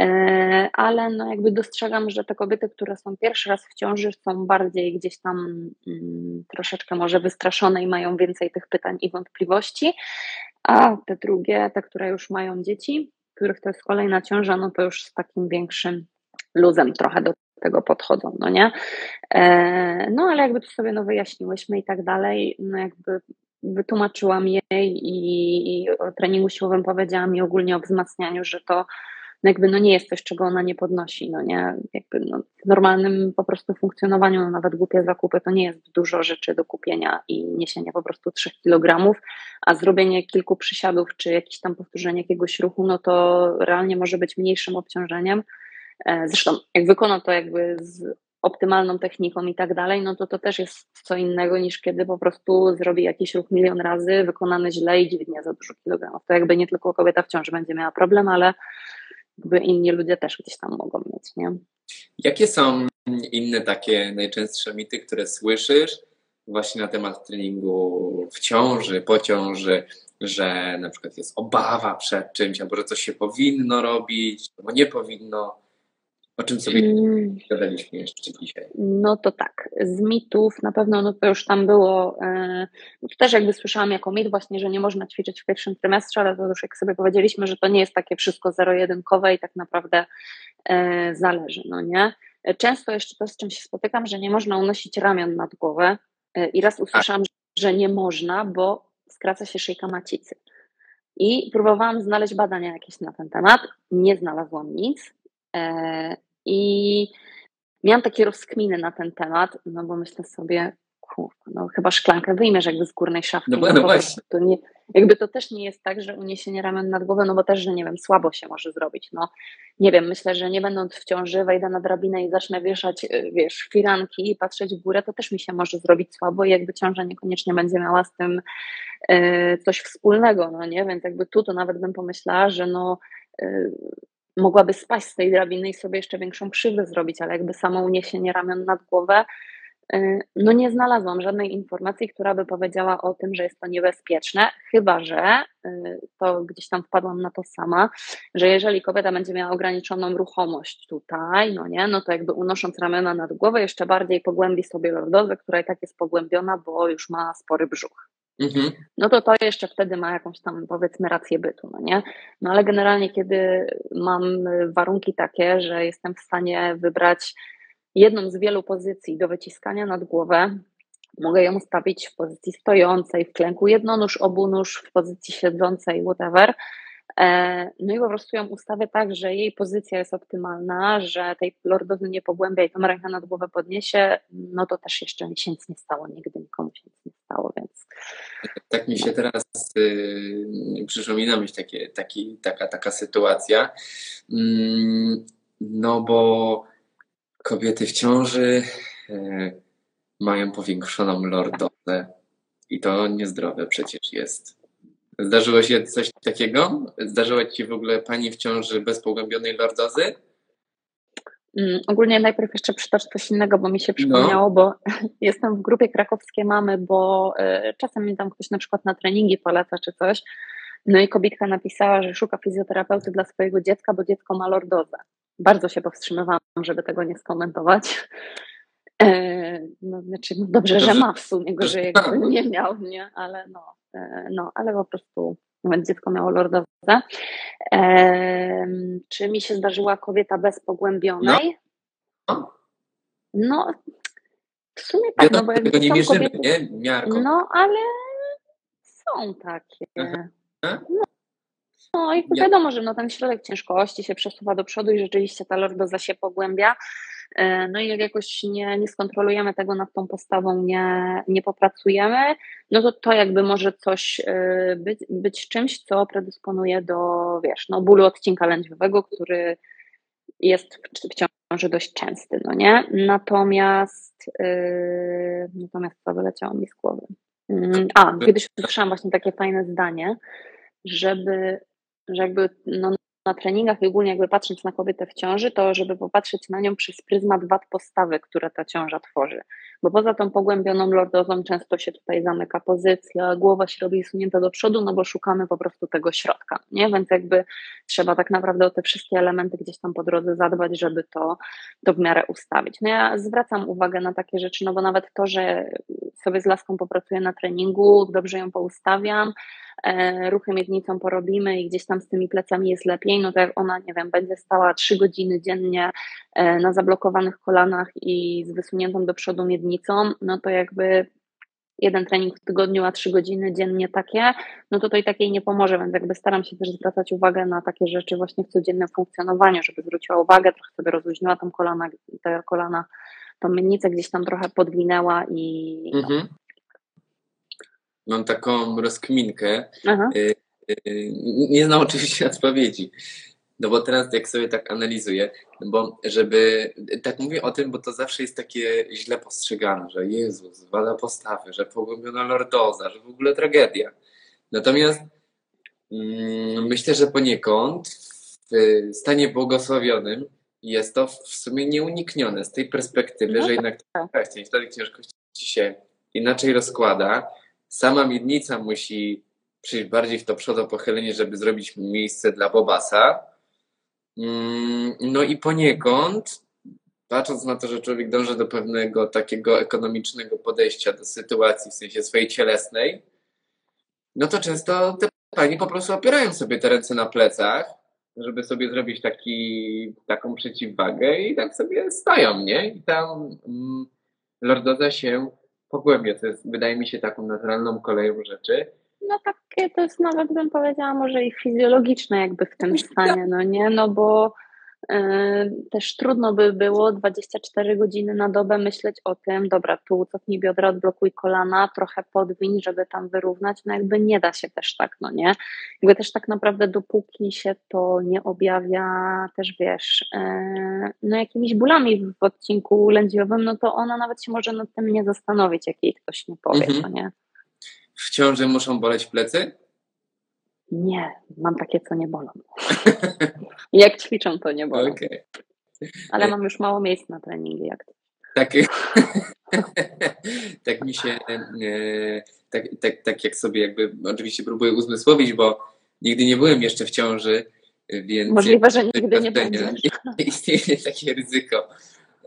e, ale no jakby dostrzegam, że te kobiety, które są pierwszy raz w ciąży są bardziej gdzieś tam mm, troszeczkę może wystraszone i mają więcej tych pytań i wątpliwości, a te drugie, te, które już mają dzieci, których to jest kolejna ciąża, no to już z takim większym luzem trochę do tego podchodzą, no nie? E, no ale jakby to sobie no wyjaśniłyśmy i tak dalej, no jakby wytłumaczyłam jej i, i o treningu siłowym powiedziałam i ogólnie o wzmacnianiu, że to no jakby no nie jest coś, czego ona nie podnosi, no nie, jakby no w normalnym po prostu funkcjonowaniu, no nawet głupie zakupy to nie jest dużo rzeczy do kupienia i niesienie po prostu 3 kg, a zrobienie kilku przysiadów czy jakieś tam powtórzenie jakiegoś ruchu, no to realnie może być mniejszym obciążeniem. E, zresztą jak wykona to jakby z optymalną techniką i tak dalej, no to to też jest co innego niż kiedy po prostu zrobi jakiś ruch milion razy, wykonany źle i dźwignie za dużo kilogramów. To jakby nie tylko kobieta w ciąży będzie miała problem, ale jakby inni ludzie też gdzieś tam mogą mieć, nie? Jakie są inne takie najczęstsze mity, które słyszysz właśnie na temat treningu w ciąży, po ciąży, że na przykład jest obawa przed czymś, albo że coś się powinno robić, albo nie powinno. O czym sobie mm. gadaliśmy jeszcze dzisiaj? No to tak, z mitów na pewno, no to już tam było, e, no to też jakby słyszałam jako mit właśnie, że nie można ćwiczyć w pierwszym trymestrze, ale to już jak sobie powiedzieliśmy, że to nie jest takie wszystko zero-jedynkowe i tak naprawdę e, zależy, no nie? Często jeszcze to, z czym się spotykam, że nie można unosić ramion nad głowę e, i raz usłyszałam, że nie można, bo skraca się szyjka macicy. I próbowałam znaleźć badania jakieś na ten temat, nie znalazłam nic. I miałam takie rozkminy na ten temat, no bo myślę sobie, no chyba szklankę wyjmiesz jakby z górnej szafki. No, no właśnie. To nie, jakby to też nie jest tak, że uniesienie ramion nad głowę, no bo też, że nie wiem, słabo się może zrobić. No nie wiem, myślę, że nie będąc w ciąży, wejdę na drabinę i zacznę wieszać, y, wiesz, firanki i patrzeć w górę, to też mi się może zrobić słabo i jakby ciąża niekoniecznie będzie miała z tym y, coś wspólnego, no nie? Więc jakby tu to nawet bym pomyślała, że no y, mogłaby spaść z tej drabiny i sobie jeszcze większą krzywdę zrobić, ale jakby samo uniesienie ramion nad głowę, y, no nie znalazłam żadnej informacji, która by powiedziała o tym, że jest to niebezpieczne, chyba że y, to gdzieś tam wpadłam na to sama, że jeżeli kobieta będzie miała ograniczoną ruchomość tutaj, no nie, no to jakby unosząc ramiona nad głowę jeszcze bardziej pogłębi sobie lordozę, która i tak jest pogłębiona, bo już ma spory brzuch. Mhm. No to to jeszcze wtedy ma jakąś tam powiedzmy rację bytu, no nie? No ale generalnie kiedy mam warunki takie, że jestem w stanie wybrać jedną z wielu pozycji do wyciskania nad głowę, mogę ją ustawić w pozycji stojącej, w klęku jednonóż, obunóż, w pozycji siedzącej, whatever, no i po prostu ją ustawię tak, że jej pozycja jest optymalna, że tej lordozy nie pogłębia i tą rękę nad głowę podniesie, no to też jeszcze się nic nie stało, nigdy nikomu się nic nie stało, więc... Tak mi się teraz y, przypomina myśl takie, taki, taka, taka sytuacja, mm, no bo kobiety w ciąży y, mają powiększoną lordozę i to niezdrowe przecież jest. Zdarzyło się coś takiego? Zdarzyła Ci w ogóle Pani w ciąży bez pogłębionej lordozy? Mm, ogólnie najpierw jeszcze przytocz coś innego, bo mi się przypomniało, no. bo jestem w grupie krakowskie mamy, bo y, czasem mi tam ktoś na przykład na treningi poleca czy coś. No i kobietka napisała, że szuka fizjoterapeuty dla swojego dziecka, bo dziecko ma lordozę. Bardzo się powstrzymywałam, żeby tego nie skomentować. E, no, znaczy, no dobrze, że ma w sumie, go, że jakby nie miał, nie? Ale no, no, ale po prostu nawet dziecko miało lordozę. E, czy mi się zdarzyła kobieta bez pogłębionej? No, no w sumie tak, no bo jak tego nie mierzymy, kobiety, nie? Miarką. No, ale są takie. No, no i wiadomo, że no, ten środek ciężkości się przesuwa do przodu i rzeczywiście ta lordoza się pogłębia. E, no i jak jakoś nie, nie skontrolujemy tego nad tą postawą, nie, nie popracujemy, no to to jakby może coś e, być, być czymś, co predysponuje do, wiesz, no bólu odcinka lędźwiowego, który jest w, ciąży dość częsty, no nie? Natomiast, yy, natomiast co wyleciało mi z głowy? Yy, a, kiedyś usłyszałam właśnie takie fajne zdanie, żeby, że jakby no, na treningach i ogólnie jakby patrząc na kobietę w ciąży, to żeby popatrzeć na nią przez pryzmat wad postawy, które ta ciąża tworzy. Bo poza tą pogłębioną lordozą często się tutaj zamyka pozycja, głowa się robi sunięta do przodu, no bo szukamy po prostu tego środka, nie? Więc jakby trzeba tak naprawdę o te wszystkie elementy gdzieś tam po drodze zadbać, żeby to, to w miarę ustawić. No ja zwracam uwagę na takie rzeczy, no bo nawet to, że sobie z laską popracuję na treningu, dobrze ją poustawiam, ruchy miednicą porobimy i gdzieś tam z tymi plecami jest lepiej, no to jak ona, nie wiem, będzie stała trzy godziny dziennie e, na zablokowanych kolanach i z wysuniętą do przodu miednicą, no to jakby jeden trening w tygodniu, a trzy godziny dziennie takie, no to to i takiej nie pomoże, więc jakby staram się też zwracać uwagę na takie rzeczy właśnie w codziennym funkcjonowaniu, żeby zwróciła uwagę, trochę sobie rozluźniła tą kolana, te kolana, tą miednicę gdzieś tam trochę podwinęła i no, mhm mam taką rozkminkę. Y, y, nie znam oczywiście odpowiedzi. No bo teraz jak sobie tak analizuję, bo żeby, tak mówię o tym, bo to zawsze jest takie źle postrzegane, że Jezus, wada postawy, że pogłębiona lordoza, że w ogóle tragedia. Natomiast mm, myślę, że poniekąd w stanie błogosławionym jest to w sumie nieuniknione z tej perspektywy, no że jednak tak. wtedy ciężkości się inaczej rozkłada, Sama miednica musi przyjść bardziej w to przodopochylenie, żeby zrobić miejsce dla Bobasa. Mm, no i poniekąd, patrząc na to, że człowiek dąży do pewnego takiego ekonomicznego podejścia do sytuacji w sensie swojej cielesnej, no to często te pani po prostu opierają sobie te ręce na plecach, żeby sobie zrobić taki, taką przeciwwagę i tak sobie stają, nie? I tam mm, lordoza się pogłębia, co jest, wydaje mi się, taką naturalną koleją rzeczy. No takie to jest nawet bym powiedziała może i fizjologiczne jakby w tym stanie, no nie, no bo też trudno by było 24 godziny na dobę myśleć o tym, dobra, tu cofnij biodra, odblokuj kolana, trochę podwiń, żeby tam wyrównać, no jakby nie da się też tak, no nie? Jakby też tak naprawdę dopóki się to nie objawia też, wiesz, e, no jakimiś bólami w odcinku lędźwiowym, no to ona nawet się może nad tym nie zastanowić, jak jej ktoś nie powie, mhm. no nie? W ciąży muszą boleć plecy? Nie, mam takie, co nie bolą. jak ćwiczą, to nie bolą. Okay. Ale mam już mało miejsc na treningi. Jak. Tak, tak mi się, e, tak, tak, tak jak sobie jakby oczywiście próbuję uzmysłowić, bo nigdy nie byłem jeszcze w ciąży, więc... Możliwe, że nigdy nie będziesz. Istnieje takie ryzyko.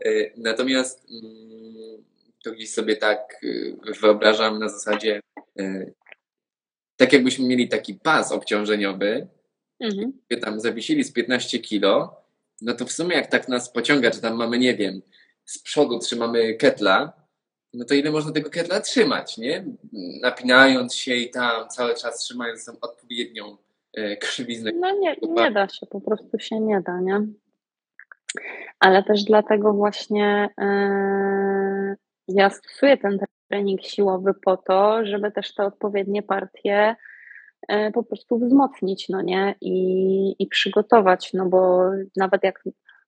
E, natomiast mm, to gdzieś sobie tak e, wyobrażam na zasadzie tak jakbyśmy mieli taki pas obciążeniowy, mhm. tam zawisili z 15 kilo, no to w sumie jak tak nas pociąga, czy tam mamy, nie wiem, z przodu trzymamy ketla, no to ile można tego ketla trzymać, nie? Napinając się i tam cały czas trzymając tam odpowiednią e, krzywiznę. No nie, nie da się, po prostu się nie da, nie? Ale też dlatego właśnie yy, ja stosuję ten trening siłowy po to, żeby też te odpowiednie partie e, po prostu wzmocnić, no nie? I, i przygotować, no bo nawet jak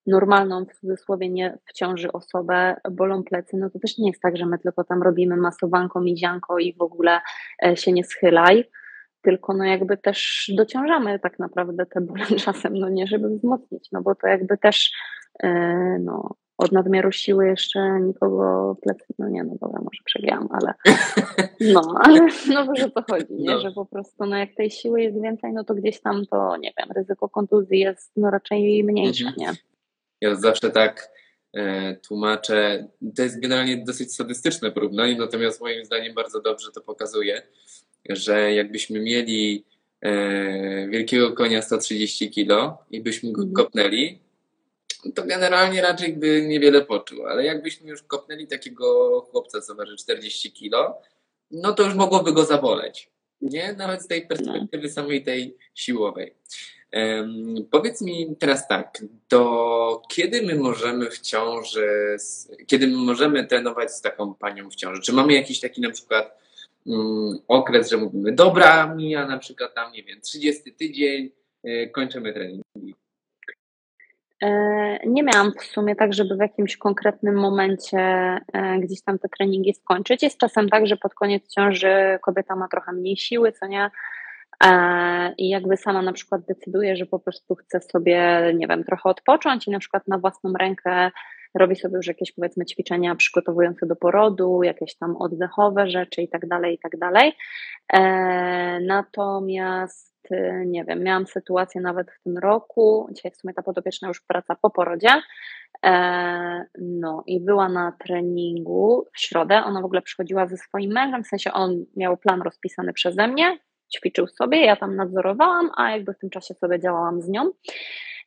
normalną, w cudzysłowie nie w ciąży osobę bolą plecy, no to też nie jest tak, że my tylko tam robimy masowanko, mizianko i w ogóle e, się nie schylaj, tylko no jakby też dociążamy tak naprawdę te bóle czasem, no nie, żeby wzmocnić, no bo to jakby też e, no, od nadmiaru siły jeszcze nikogo plecy, no nie, no dobra, może przegiałam, ale no, ale no wiesz o co chodzi, nie? No. że po prostu no jak tej siły jest więcej, no to gdzieś tam to, nie wiem, ryzyko kontuzji jest no raczej mniejsze, mhm. nie? Ja zawsze tak e, tłumaczę, to jest generalnie dosyć sadystyczne porównanie, natomiast moim zdaniem bardzo dobrze to pokazuje, że jakbyśmy mieli e, wielkiego konia 130 kilo i byśmy go mhm. kopnęli, to generalnie raczej by niewiele poczuł, ale jakbyśmy już kopnęli takiego chłopca, co waży 40 kilo, no to już mogłoby go zaboleć. Nie? Nawet z tej perspektywy samej tej siłowej. Um, powiedz mi teraz tak, do kiedy my możemy w ciąży, kiedy my możemy trenować z taką panią w ciąży? Czy mamy jakiś taki na przykład um, okres, że mówimy, dobra, mija na przykład tam, nie wiem, 30 tydzień, yy, kończymy treningi. E, nie miałam w sumie tak, żeby w jakimś konkretnym momencie e, gdzieś tam te treningi skończyć. Jest czasem tak, że pod koniec ciąży kobieta ma trochę mniej siły, co nie? E, I jakby sama na przykład decyduje, że po prostu chce sobie, nie wiem, trochę odpocząć i na przykład na własną rękę robi sobie już jakieś powiedzmy ćwiczenia przygotowujące do porodu, jakieś tam oddechowe rzeczy i tak dalej, i tak dalej. Natomiast nie wiem, miałam sytuację nawet w tym roku, dzisiaj w sumie ta podopieczna już praca po porodzie, e, no i była na treningu w środę, ona w ogóle przychodziła ze swoim mężem, w sensie on miał plan rozpisany przeze mnie, ćwiczył sobie, ja tam nadzorowałam, a jakby w tym czasie sobie działałam z nią.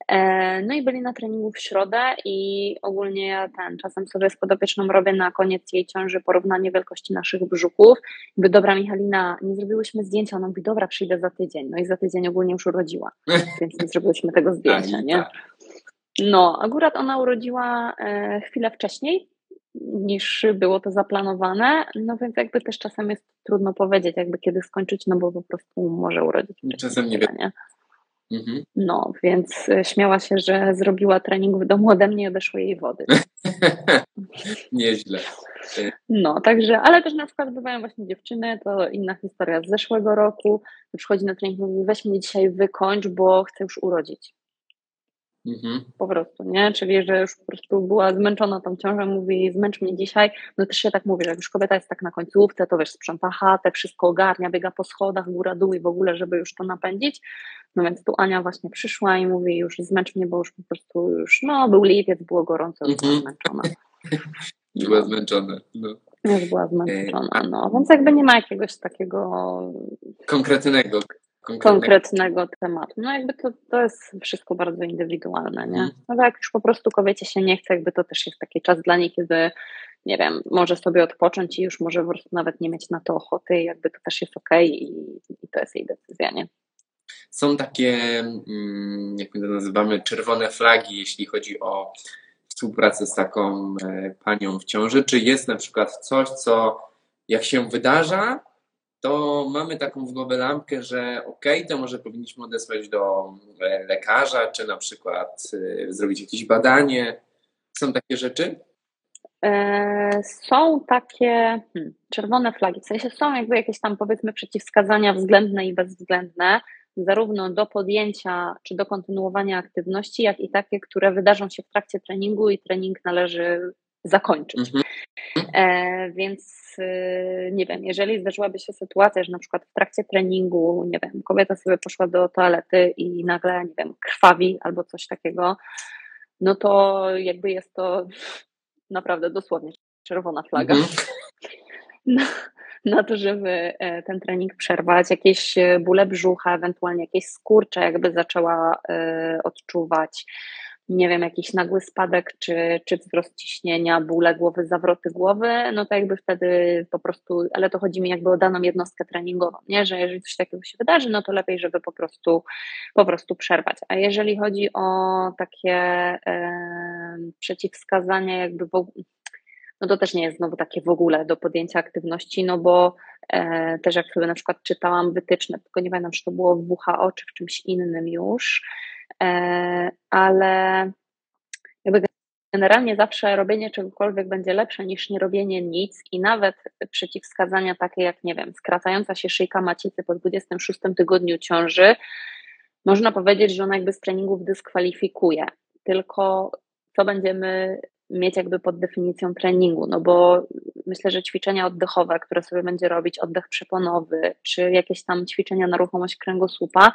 E, no i byli na treningu w środę i ogólnie ja ten czasem sobie z podopieczną robię na koniec jej ciąży porównanie wielkości naszych brzuchów. Jakby dobra Michalina, nie zrobiłyśmy zdjęcia, ona mówi dobra przyjdę za tydzień. No i za tydzień ogólnie już urodziła, więc nie zrobiłyśmy tego zdjęcia, nie? Tak. No, akurat ona urodziła e, chwilę wcześniej, niż było to zaplanowane, no więc jakby też czasem jest trudno powiedzieć, jakby kiedy skończyć, no bo po prostu może urodzić. Czasem nie wiem. Mhm. No, więc e, śmiała się, że zrobiła trening w domu ode mnie i odeszło jej wody. Nieźle. No, także, ale też na przykład bywają właśnie dziewczyny, to inna historia z zeszłego roku, przychodzi na trening i mówi, weź mnie dzisiaj wykończ, bo chcę już urodzić. Mhm. Po prostu, nie? Czyli, że już po prostu była zmęczona tą ciążą, mówi, zmęcz mnie dzisiaj. No też się tak mówi, że jak już kobieta jest tak na końcówce, to wiesz, sprząta chatę, wszystko ogarnia, biega po schodach, góra, dół i w ogóle, żeby już to napędzić. No więc tu Ania właśnie przyszła i mówi, już zmęcz mnie, bo już po prostu już, no, był lipiec, było gorąco, już była mhm. zmęczona. Była zmęczona, no. Już była zmęczona, no. Więc jakby nie ma jakiegoś takiego... Konkretnego konkretnego tematu. No jakby to, to jest wszystko bardzo indywidualne, nie? Mhm. No tak jak już po prostu kobiecie się nie chce, jakby to też jest taki czas dla niej, kiedy nie wiem, może sobie odpocząć i już może po prostu nawet nie mieć na to ochoty i jakby to też jest okej okay i, i to jest jej decyzja, nie? Są takie, mm, jak my to nazywamy, czerwone flagi, jeśli chodzi o współpracę z taką e, panią w ciąży? Czy jest na przykład coś, co jak się wydarza, to mamy taką w głowie lampkę, że okej, okay, to może powinniśmy odesłać do e, lekarza, czy na przykład e, zrobić jakieś badanie. Są takie rzeczy? Są takie hmm, czerwone flagi, w sensie są jakby jakieś tam powiedzmy przeciwwskazania względne i bezwzględne zarówno do podjęcia czy do kontynuowania aktywności, jak i takie, które wydarzą się w trakcie treningu i trening należy zakończyć. Mhm. E, więc y, nie wiem, jeżeli zdarzyłaby się sytuacja, że na przykład w trakcie treningu, nie wiem, kobieta sobie poszła do toalety i nagle, nie wiem, krwawi albo coś takiego, no to jakby jest to naprawdę dosłownie czerwona flaga. Mhm. No, na to, żeby e, ten trening przerwać, jakieś e, bóle brzucha, ewentualnie jakieś skurcze, jakby zaczęła odczuwać, nie wiem, jakiś nagły spadek, czy, czy wzrost ciśnienia, bóle głowy, zawroty głowy, no to jakby wtedy po prostu, ale to chodzi mi jakby o daną jednostkę treningową, nie, że jeżeli coś takiego się wydarzy, no to lepiej, żeby po prostu, po prostu przerwać. A jeżeli chodzi o takie e, przeciwwskazania jakby w ogóle, no to też nie jest znowu takie w ogóle do podjęcia aktywności, no bo e, też jak sobie na przykład czytałam wytyczne, tylko nie pamiętam, czy to było w WHO czy w czymś innym już, ale jakby generalnie zawsze robienie czegokolwiek będzie lepsze niż nie robienie nic i nawet przeciwwskazania takie jak, nie wiem, skracająca się szyjka macicy po 26 tygodniu ciąży, można powiedzieć, że ona jakby z treningów dyskwalifikuje. Tylko co będziemy mieć jakby pod definicją treningu, no bo myślę, że ćwiczenia oddechowe, które sobie będzie robić, oddech przeponowy, czy jakieś tam ćwiczenia na ruchomość kręgosłupa,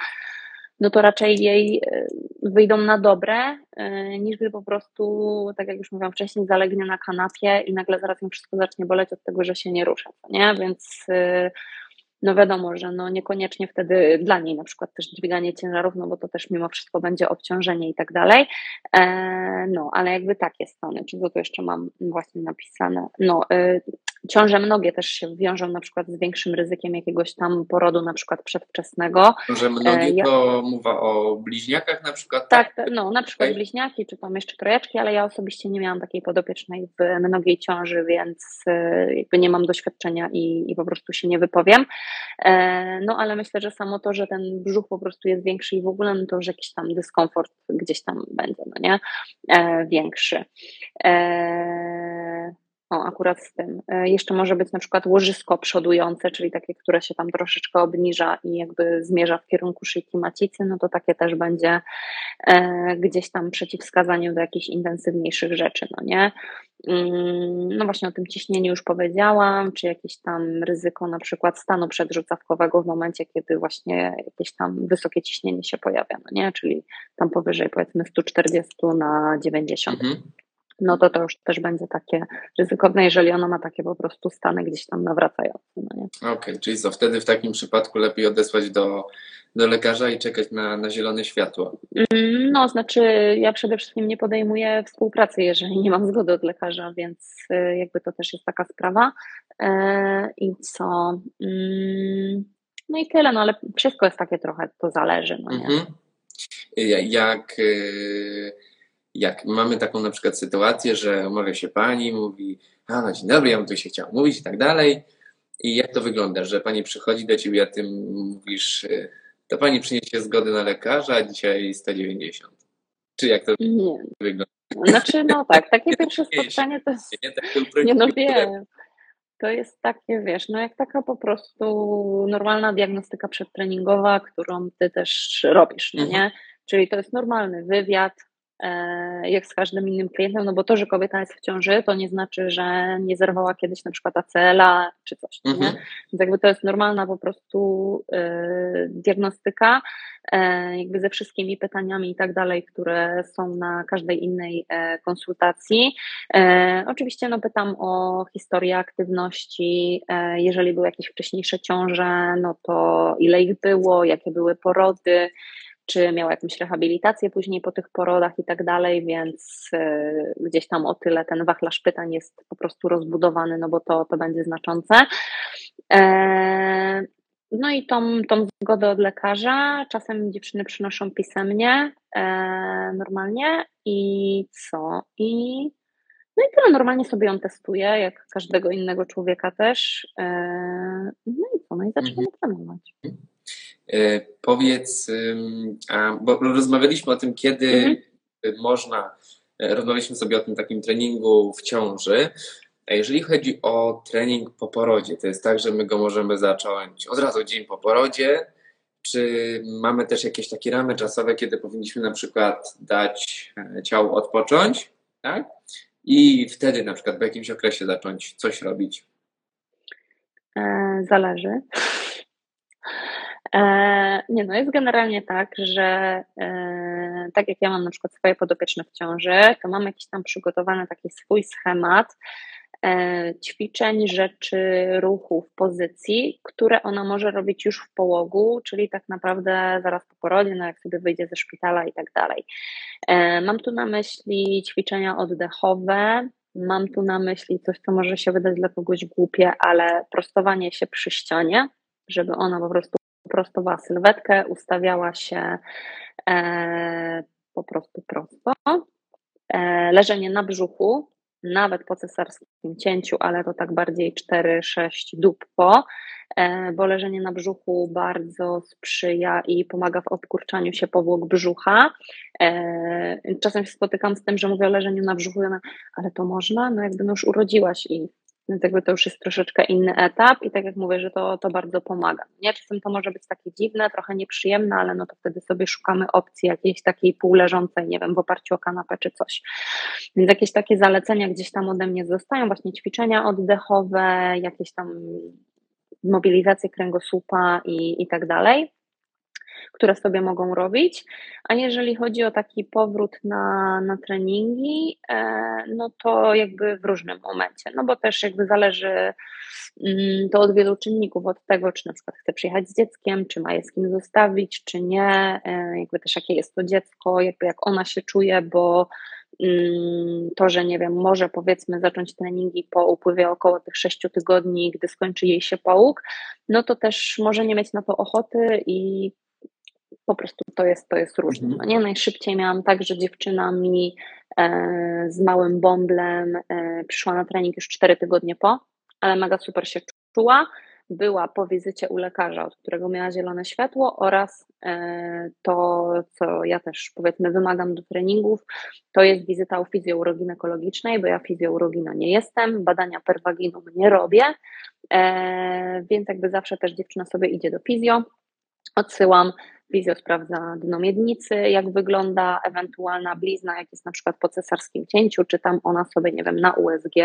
no to raczej jej e, wyjdą na dobre, e, niż gdy po prostu, tak jak już mówiłam wcześniej, zalegnie na kanapie i nagle zaraz ją wszystko zacznie boleć od tego, że się nie rusza, nie? Więc e, no wiadomo, że no niekoniecznie wtedy dla niej na przykład też dźwiganie ciężarów, no bo to też mimo wszystko będzie obciążenie i tak dalej. E, no, ale jakby takie strony, czy tu jeszcze mam właśnie napisane? No, y, ciąże mnogie też się wiążą na przykład z większym ryzykiem jakiegoś tam porodu, na przykład przedwczesnego. Ciąże mnogie e, to mowa o bliźniakach na przykład? Tak, tak no na przykład okay. bliźniaki, czy tam jeszcze trojeczki, ale ja osobiście nie miałam takiej podopiecznej w mnogiej ciąży, więc jakby nie mam doświadczenia i, i po prostu się nie wypowiem. E, no ale myślę, że samo to, że ten brzuch po prostu jest większy i w ogóle, no to już jakiś tam dyskomfort gdzieś tam będzie, no nie? E, większy. E, o, akurat z tym. Jeszcze może być na przykład łożysko przodujące, czyli takie, które się tam troszeczkę obniża i jakby zmierza w kierunku szyjki macicy, no to takie też będzie gdzieś tam przeciwwskazaniem do jakichś intensywniejszych rzeczy, no nie? Mm, no właśnie o tym ciśnieniu już powiedziałam, czy jakieś tam ryzyko na przykład stanu przedrzucawkowego w momencie, kiedy właśnie jakieś tam wysokie ciśnienie się pojawia, no nie? Czyli tam powyżej powiedzmy 140 na 90. Mhm no to to już też będzie takie ryzykowne, jeżeli ona ma takie po prostu stany gdzieś tam nawracające. No Okej, okay, czyli co, wtedy w takim przypadku lepiej odesłać do, do lekarza i czekać na, na zielone światło? Mm, no, znaczy ja przede wszystkim nie podejmuję współpracy, jeżeli nie mam zgody od lekarza, więc y, jakby to też jest taka sprawa. E, I co? Mm, no i tyle, no ale wszystko jest takie trochę, to zależy, no nie? Mhm. Jak... Jak mamy taką na przykład sytuację, że umawia się pani, mówi, a no dzień dobry, ja bym tu się chciał mówić i tak dalej. I jak to wygląda, że pani przychodzi do ciebie, a ty mówisz, to pani przyniesie zgodę na lekarza, a dzisiaj 190. Czy jak to nie. wygląda? Znaczy, no tak, takie pierwsze spotkanie to jest. Nie, tak nie no wiem. To jest takie, wiesz, no jak taka po prostu normalna diagnostyka przedtreningowa, którą ty też robisz, no mhm. nie? Czyli to jest normalny wywiad, jak z każdym innym klientem, no bo to, że kobieta jest w ciąży, to nie znaczy, że nie zerwała kiedyś na przykład ACL-a czy coś, mhm. nie? Więc jakby to jest normalna po prostu y, diagnostyka, y, jakby ze wszystkimi pytaniami i tak dalej, które są na każdej innej y, konsultacji. Oczywiście no pytam o historię aktywności, jeżeli były jakieś wcześniejsze ciąże, no to ile ich było, jakie były porody, czy miała jakąś rehabilitację później po tych porodach i tak dalej, więc y, gdzieś tam o tyle ten wachlarz pytań jest po prostu rozbudowany, no bo to, to będzie znaczące. E, no i tą, tą zgodę od lekarza. Czasem dziewczyny przynoszą pisemnie, e, normalnie i co? I no i tyle, normalnie sobie ją testuję, jak każdego innego człowieka też. E, no i co? No i zaczynamy mhm. trenować. E, powiedz, bo rozmawialiśmy o tym, kiedy mhm. można, e, rozmawialiśmy sobie o tym takim treningu w ciąży. A jeżeli chodzi o trening po porodzie, to jest tak, że my go możemy zacząć od razu dzień po porodzie, czy mamy też jakieś takie ramy czasowe, kiedy powinniśmy na przykład dać e, ciału odpocząć, tak? I wtedy na przykład w jakimś okresie zacząć coś robić? Zależy. E, nie no, jest generalnie tak, że e, tak jak ja mam na przykład swoje podopieczne w ciąży, to mam jakiś tam przygotowany taki swój schemat e, ćwiczeń, rzeczy, ruchów, pozycji, które ona może robić już w połogu, czyli tak naprawdę zaraz po porodzie, no jak sobie wyjdzie ze szpitala i tak dalej. Mam tu na myśli ćwiczenia oddechowe, Mam tu na myśli coś, co może się wydać dla kogoś głupie, ale prostowanie się przy ścianie, żeby ona po prostu prostowała sylwetkę, ustawiała się e, po prostu prosto. E, leżenie na brzuchu, nawet po cesarskim cięciu, ale to tak bardziej 4-6 dób po, e, bo leżenie na brzuchu bardzo sprzyja i pomaga w odkurczaniu się powłok brzucha. E, czasem się spotykam z tym, że mówię o leżeniu na brzuchu, ale to można? No jakby już urodziłaś i więc jakby to już jest troszeczkę inny etap i tak jak mówię, że to, to bardzo pomaga. Nie? Czasem to może być takie dziwne, trochę nieprzyjemne, ale no to wtedy sobie szukamy opcji jakiejś takiej półleżącej, nie wiem, w oparciu o kanapę czy coś. Więc jakieś takie zalecenia gdzieś tam ode mnie zostają, właśnie ćwiczenia oddechowe, jakieś tam mobilizacje kręgosłupa i, i tak dalej które sobie mogą robić. A jeżeli chodzi o taki powrót na, na treningi, e, no to jakby w różnym momencie, no bo też jakby zależy mm, to od wielu czynników, od tego, czy na przykład chce przyjechać z dzieckiem, czy ma je z kim zostawić, czy nie, e, jakby też jakie jest to dziecko, jakby jak ona się czuje, bo mm, to, że nie wiem, może powiedzmy zacząć treningi po upływie około tych sześciu tygodni, gdy skończy jej się połóg, no to też może nie mieć na to ochoty i po prostu to jest, to jest różne. Mhm. No nie? Najszybciej miałam tak, że dziewczyna mi e, z małym bąblem e, przyszła na trening już 4 tygodnie po, ale mega super się czuła. Była po wizycie u lekarza, od którego miała zielone światło, oraz e, to, co ja też powiedzmy wymagam do treningów, to jest wizyta u fizjourogynekologicznej, bo ja fizjourogina nie jestem, badania perwaginum nie robię, e, więc jakby zawsze też dziewczyna sobie idzie do fizjo, odsyłam, Fizjo sprawdza dno miednicy, jak wygląda ewentualna blizna, jak jest na przykład po cesarskim cięciu, czy tam ona sobie, nie wiem, na USG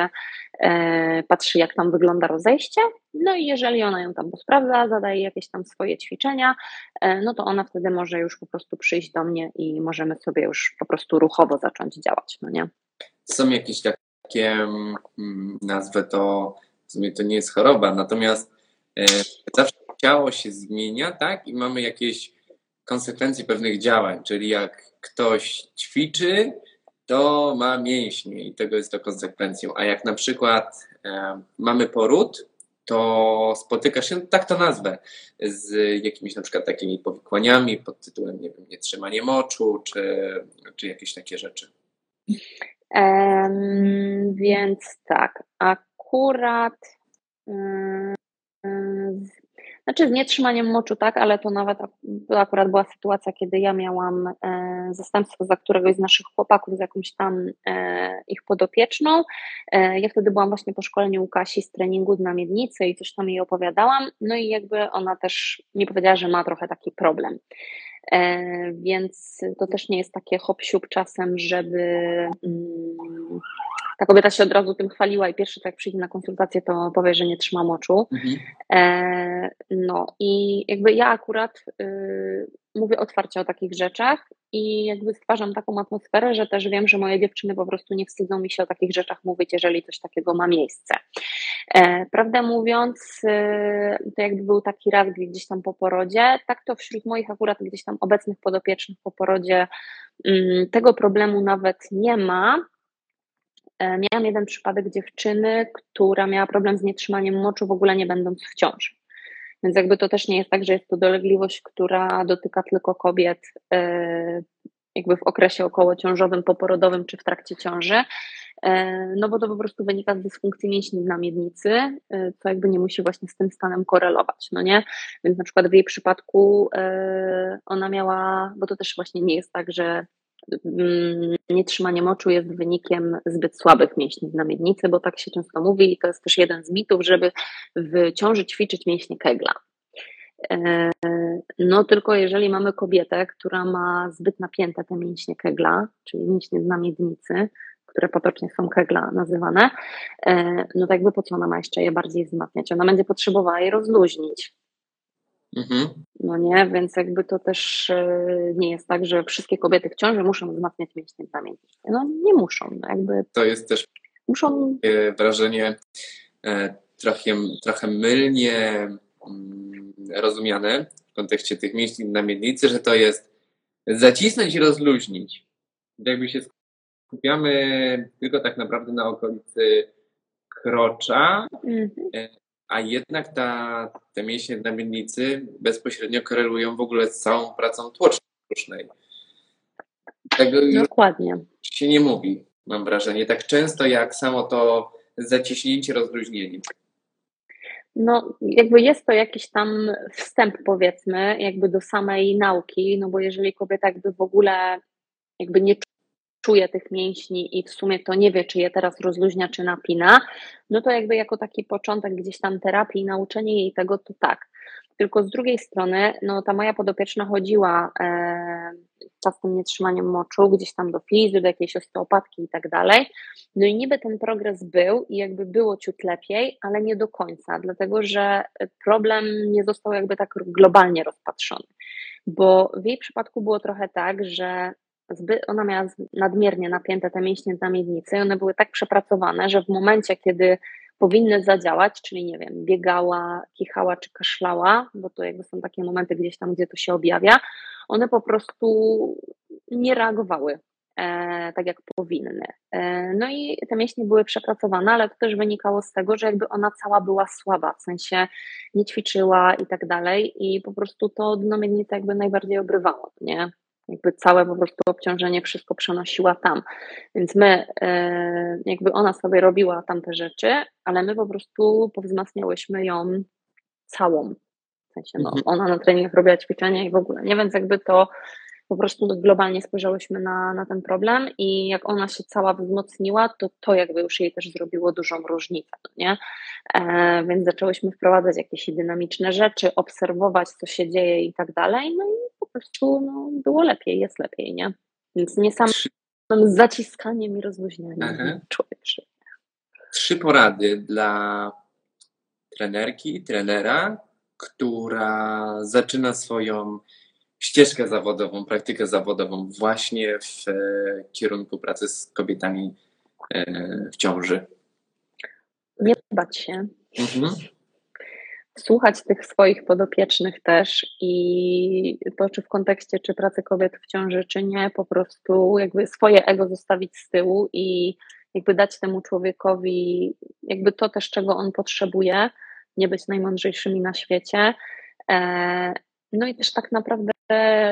e, patrzy, jak tam wygląda rozejście. No i jeżeli ona ją tam sprawdza, zadaje jakieś tam swoje ćwiczenia, e, no to ona wtedy może już po prostu przyjść do mnie i możemy sobie już po prostu ruchowo zacząć działać, no nie? Są jakieś takie, mm, nazwę to, w sumie to nie jest choroba, natomiast e, zawsze ciało się zmienia, tak? I mamy jakieś konsekwencji pewnych działań, czyli jak ktoś ćwiczy, to ma mięśnie i tego jest to konsekwencją. A jak na przykład e, mamy poród, to spotyka się, tak to nazwę, z jakimiś na przykład takimi powikłaniami pod tytułem, nie wiem, nietrzymanie moczu, czy, czy jakieś takie rzeczy. Um, więc tak, akurat um, znaczy z nietrzymaniem moczu tak, ale to nawet to akurat była sytuacja, kiedy ja miałam e, zastępstwo za któregoś z naszych chłopaków, z jakąś tam e, ich podopieczną. E, ja wtedy byłam właśnie po szkoleniu u Kasi z treningu na miednicy i coś tam jej opowiadałam, no i jakby ona też mi powiedziała, że ma trochę taki problem. E, więc to też nie jest takie hop czasem, żeby mm, ta kobieta się od razu tym chwaliła i pierwszy tak przyjdzie na konsultację, to powie, że nie trzyma moczu. Mhm. E, no i jakby ja akurat y, mówię otwarcie o takich rzeczach i jakby stwarzam taką atmosferę, że też wiem, że moje dziewczyny po prostu nie wstydzą mi się o takich rzeczach mówić, jeżeli coś takiego ma miejsce. E, prawdę mówiąc, y, to jakby był taki raz gdzieś tam po porodzie, tak to wśród moich akurat gdzieś tam obecnych podopiecznych po porodzie mm, tego problemu nawet nie ma, miałam jeden przypadek dziewczyny, która miała problem z nietrzymaniem moczu, w ogóle nie będąc w ciąży. Więc jakby to też nie jest tak, że jest to dolegliwość, która dotyka tylko kobiet e, jakby w okresie okołociążowym, poporodowym czy w trakcie ciąży, e, no bo to po prostu wynika z dysfunkcji mięśni na miednicy, e, co jakby nie musi właśnie z tym stanem korelować, no nie? Więc na przykład w jej przypadku ona miała, bo to też właśnie nie jest tak, że nietrzymanie moczu jest wynikiem zbyt słabych mięśni na miednicy, bo tak się często mówi i to jest też jeden z mitów, żeby w ciąży ćwiczyć mięśnie kegla. E, no tylko jeżeli mamy kobietę, która ma zbyt napięte te mięśnie kegla, czyli mięśnie na miednicy, które potocznie są kegla nazywane, e, no to jakby po co ona ma jeszcze je bardziej wzmacniać? Ona będzie potrzebowała je rozluźnić. Mhm. No nie, więc jakby to też e, nie jest tak, że wszystkie kobiety w ciąży muszą wzmacniać mięśnie na miednicy. No nie muszą. No jakby to jest też muszą... wrażenie trochę, trochę mylnie Mm, rozumiane w kontekście tych mięśni na miednicy, że to jest zacisnąć i rozluźnić. Jakby się skupiamy tylko tak naprawdę na okolicy krocza, mhm. A jednak ta, te mięśnie na miednicy bezpośrednio korelują w ogóle z całą pracą tłocznej. Tego Dokładnie. się nie mówi, mam wrażenie, tak często jak samo to zaciśnięcie, rozluźnienie. No, jakby jest to jakiś tam wstęp, powiedzmy, jakby do samej nauki, no bo jeżeli kobieta jakby w ogóle jakby nie czuje tych mięśni i w sumie to nie wie, czy je teraz rozluźnia, czy napina, no to jakby jako taki początek gdzieś tam terapii, nauczenie jej tego, to tak. Tylko z drugiej strony, no ta moja podopieczna chodziła e, czasem nietrzymaniem moczu, gdzieś tam do fizy, do jakiejś osteopatki i tak dalej. No i niby ten progres był i jakby było ciut lepiej, ale nie do końca, dlatego że problem nie został jakby tak globalnie rozpatrzony. Bo w jej przypadku było trochę tak, że zbyt, ona miała nadmiernie napięte te mięśnie znamiennicy i one były tak przepracowane, że w momencie, kiedy powinny zadziałać, czyli nie wiem, biegała, kichała czy kaszlała, bo to jakby są takie momenty gdzieś tam, gdzie to się objawia, one po prostu nie reagowały e, tak jak powinny. E, no i te mięśnie były przepracowane, ale to też wynikało z tego, że jakby ona cała była słaba, w sensie nie ćwiczyła i tak dalej i po prostu to dno miednicy jakby najbardziej obrywało, nie? Jakby całe po prostu obciążenie wszystko przenosiła tam. Więc my, e, jakby ona sobie robiła tamte rzeczy, ale my po prostu powzmacniałyśmy ją całą. W sensie, no, mhm. ona na treningach robiła ćwiczenia i w ogóle, nie? Więc jakby to po prostu globalnie spojrzałyśmy na, na ten problem i jak ona się cała wzmocniła, to to jakby już jej też zrobiło dużą różnicę, no nie? E, więc zaczęłyśmy wprowadzać jakieś dynamiczne rzeczy, obserwować, co się dzieje i tak dalej, no i po prostu no, było lepiej, jest lepiej, nie? Więc nie sam z zaciskaniem i rozluźnianiem człowieka. Trzy porady dla trenerki, trenera, która zaczyna swoją ścieżkę zawodową, praktykę zawodową właśnie w e, kierunku pracy z kobietami e, w ciąży? Nie bać się. Mhm. Słuchać tych swoich podopiecznych też i to, czy w kontekście, czy pracy kobiet w ciąży, czy nie, po prostu jakby swoje ego zostawić z tyłu i jakby dać temu człowiekowi jakby to też, czego on potrzebuje, nie być najmądrzejszymi na świecie. E, no i też tak naprawdę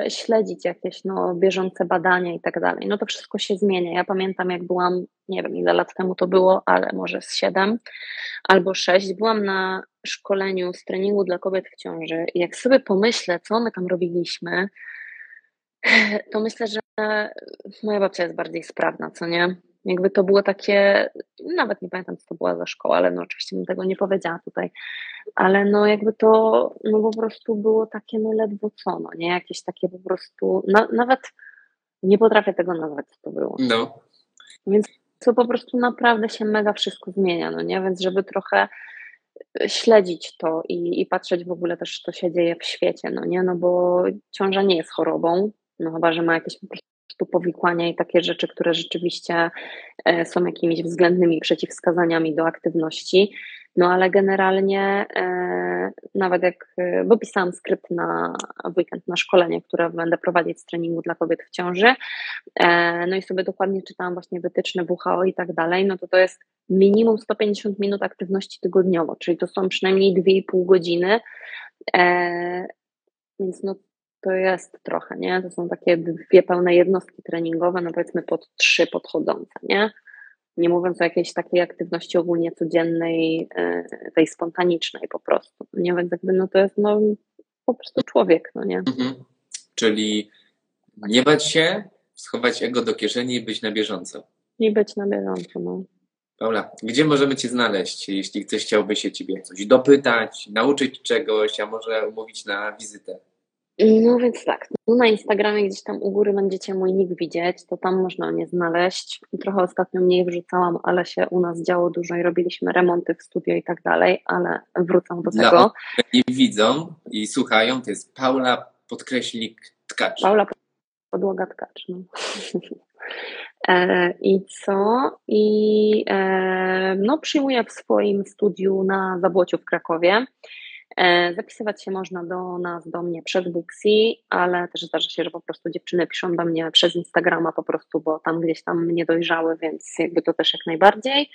śledzić jakieś no, bieżące badania i tak dalej. No to wszystko się zmienia. Ja pamiętam, jak byłam, nie wiem ile lat temu to było, ale może z siedem albo sześć, byłam na szkoleniu z treningu dla kobiet w ciąży. I jak sobie pomyślę, co my tam robiliśmy, to myślę, że moja babcia jest bardziej sprawna, co nie? Jakby to było takie, nawet nie pamiętam, co to była za szkoła, ale no oczywiście bym tego nie powiedziała tutaj, ale no jakby to, no po prostu było takie, no ledwo co, no nie, jakieś takie po prostu, no, nawet nie potrafię tego nazwać, co to było. No. Więc to po prostu naprawdę się mega wszystko zmienia, no nie, więc żeby trochę śledzić to i, i patrzeć w ogóle też, co się dzieje w świecie, no nie, no bo ciąża nie jest chorobą, no chyba, że ma jakieś po prostu prostu powikłania i takie rzeczy, które rzeczywiście e, są jakimiś względnymi przeciwwskazaniami do aktywności. No ale generalnie e, nawet jak, e, bo pisałam skrypt na weekend na szkolenie, które będę prowadzić z treningu dla kobiet w ciąży, no i sobie dokładnie czytałam właśnie wytyczne WHO i tak dalej, no to to jest minimum 150 minut aktywności tygodniowo, czyli to są przynajmniej 2,5 godziny więc no to jest trochę, nie? To są takie dwie pełne jednostki treningowe, no powiedzmy pod trzy podchodzące, nie? Nie mówiąc o jakiejś takiej aktywności ogólnie codziennej, e, tej spontanicznej po prostu. Nie więc jakby no to jest no po prostu człowiek, no nie? Mhm. Czyli nie bać się, schować ego do kieszeni i być na bieżąco. I być na bieżąco, no. Paula, gdzie możemy Cię znaleźć, jeśli ktoś chciałby się Ciebie coś dopytać, nauczyć czegoś, a może umówić na wizytę? No więc tak, no na Instagramie gdzieś tam u góry będziecie mój nick widzieć, to tam można mnie znaleźć. Trochę ostatnio mniej wrzucałam, ale się u nas działo dużo i robiliśmy remonty w studio i tak dalej, ale wrócę do Dla tego. nie widzą i słuchają, to jest Paula podkreślik tkacz. Paula podłoga tkacz. No. E, I co? I e, no, przyjmuję w swoim studiu na Zabłociu w Krakowie. E, zapisywać się można do nas, do mnie przez Booksy, ale też zdarza się, że po prostu dziewczyny piszą do mnie przez Instagrama po prostu, bo tam gdzieś tam mnie dojrzały, więc jakby to też jak najbardziej.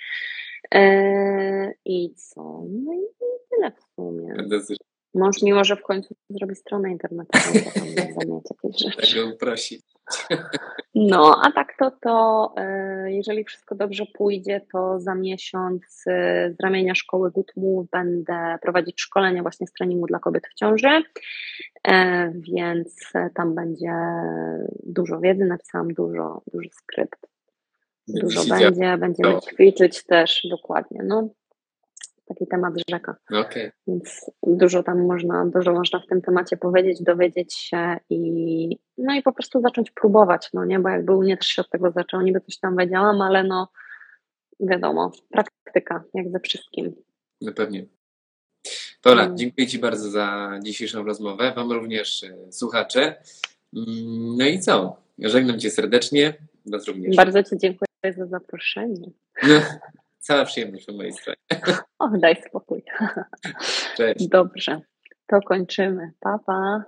I co? No i tyle w sumie. Mąż mi może w końcu zrobi stronę internetową, bo jakieś rzeczy. Tego uprosi. No, a tak to, to e, jeżeli wszystko dobrze pójdzie, to za miesiąc e, z ramienia szkoły Move będę prowadzić szkolenia właśnie z treningu dla kobiet w ciąży, e, więc tam będzie dużo wiedzy, napisałam dużo, dużo skrypt. Dużo będzie, będziemy ćwiczyć też dokładnie. No, taki temat rzeka. Okay. Więc dużo tam można, dużo można w tym temacie powiedzieć, dowiedzieć się i no i po prostu zacząć próbować, no nie, bo jakby u mnie też się od tego zaczęło, niby coś tam wiedziałam, ale no wiadomo, praktyka, jak ze wszystkim. No pewnie. Paula, mm. dziękuję Ci bardzo za dzisiejszą rozmowę, Wam również e, słuchacze. Mm, no i co? Żegnam Cię serdecznie, Was również. Bardzo Ci dziękuję za zaproszenie. No, cała przyjemność po mojej stronie. Och, daj spokój. Cześć. Dobrze, to kończymy. Pa, pa.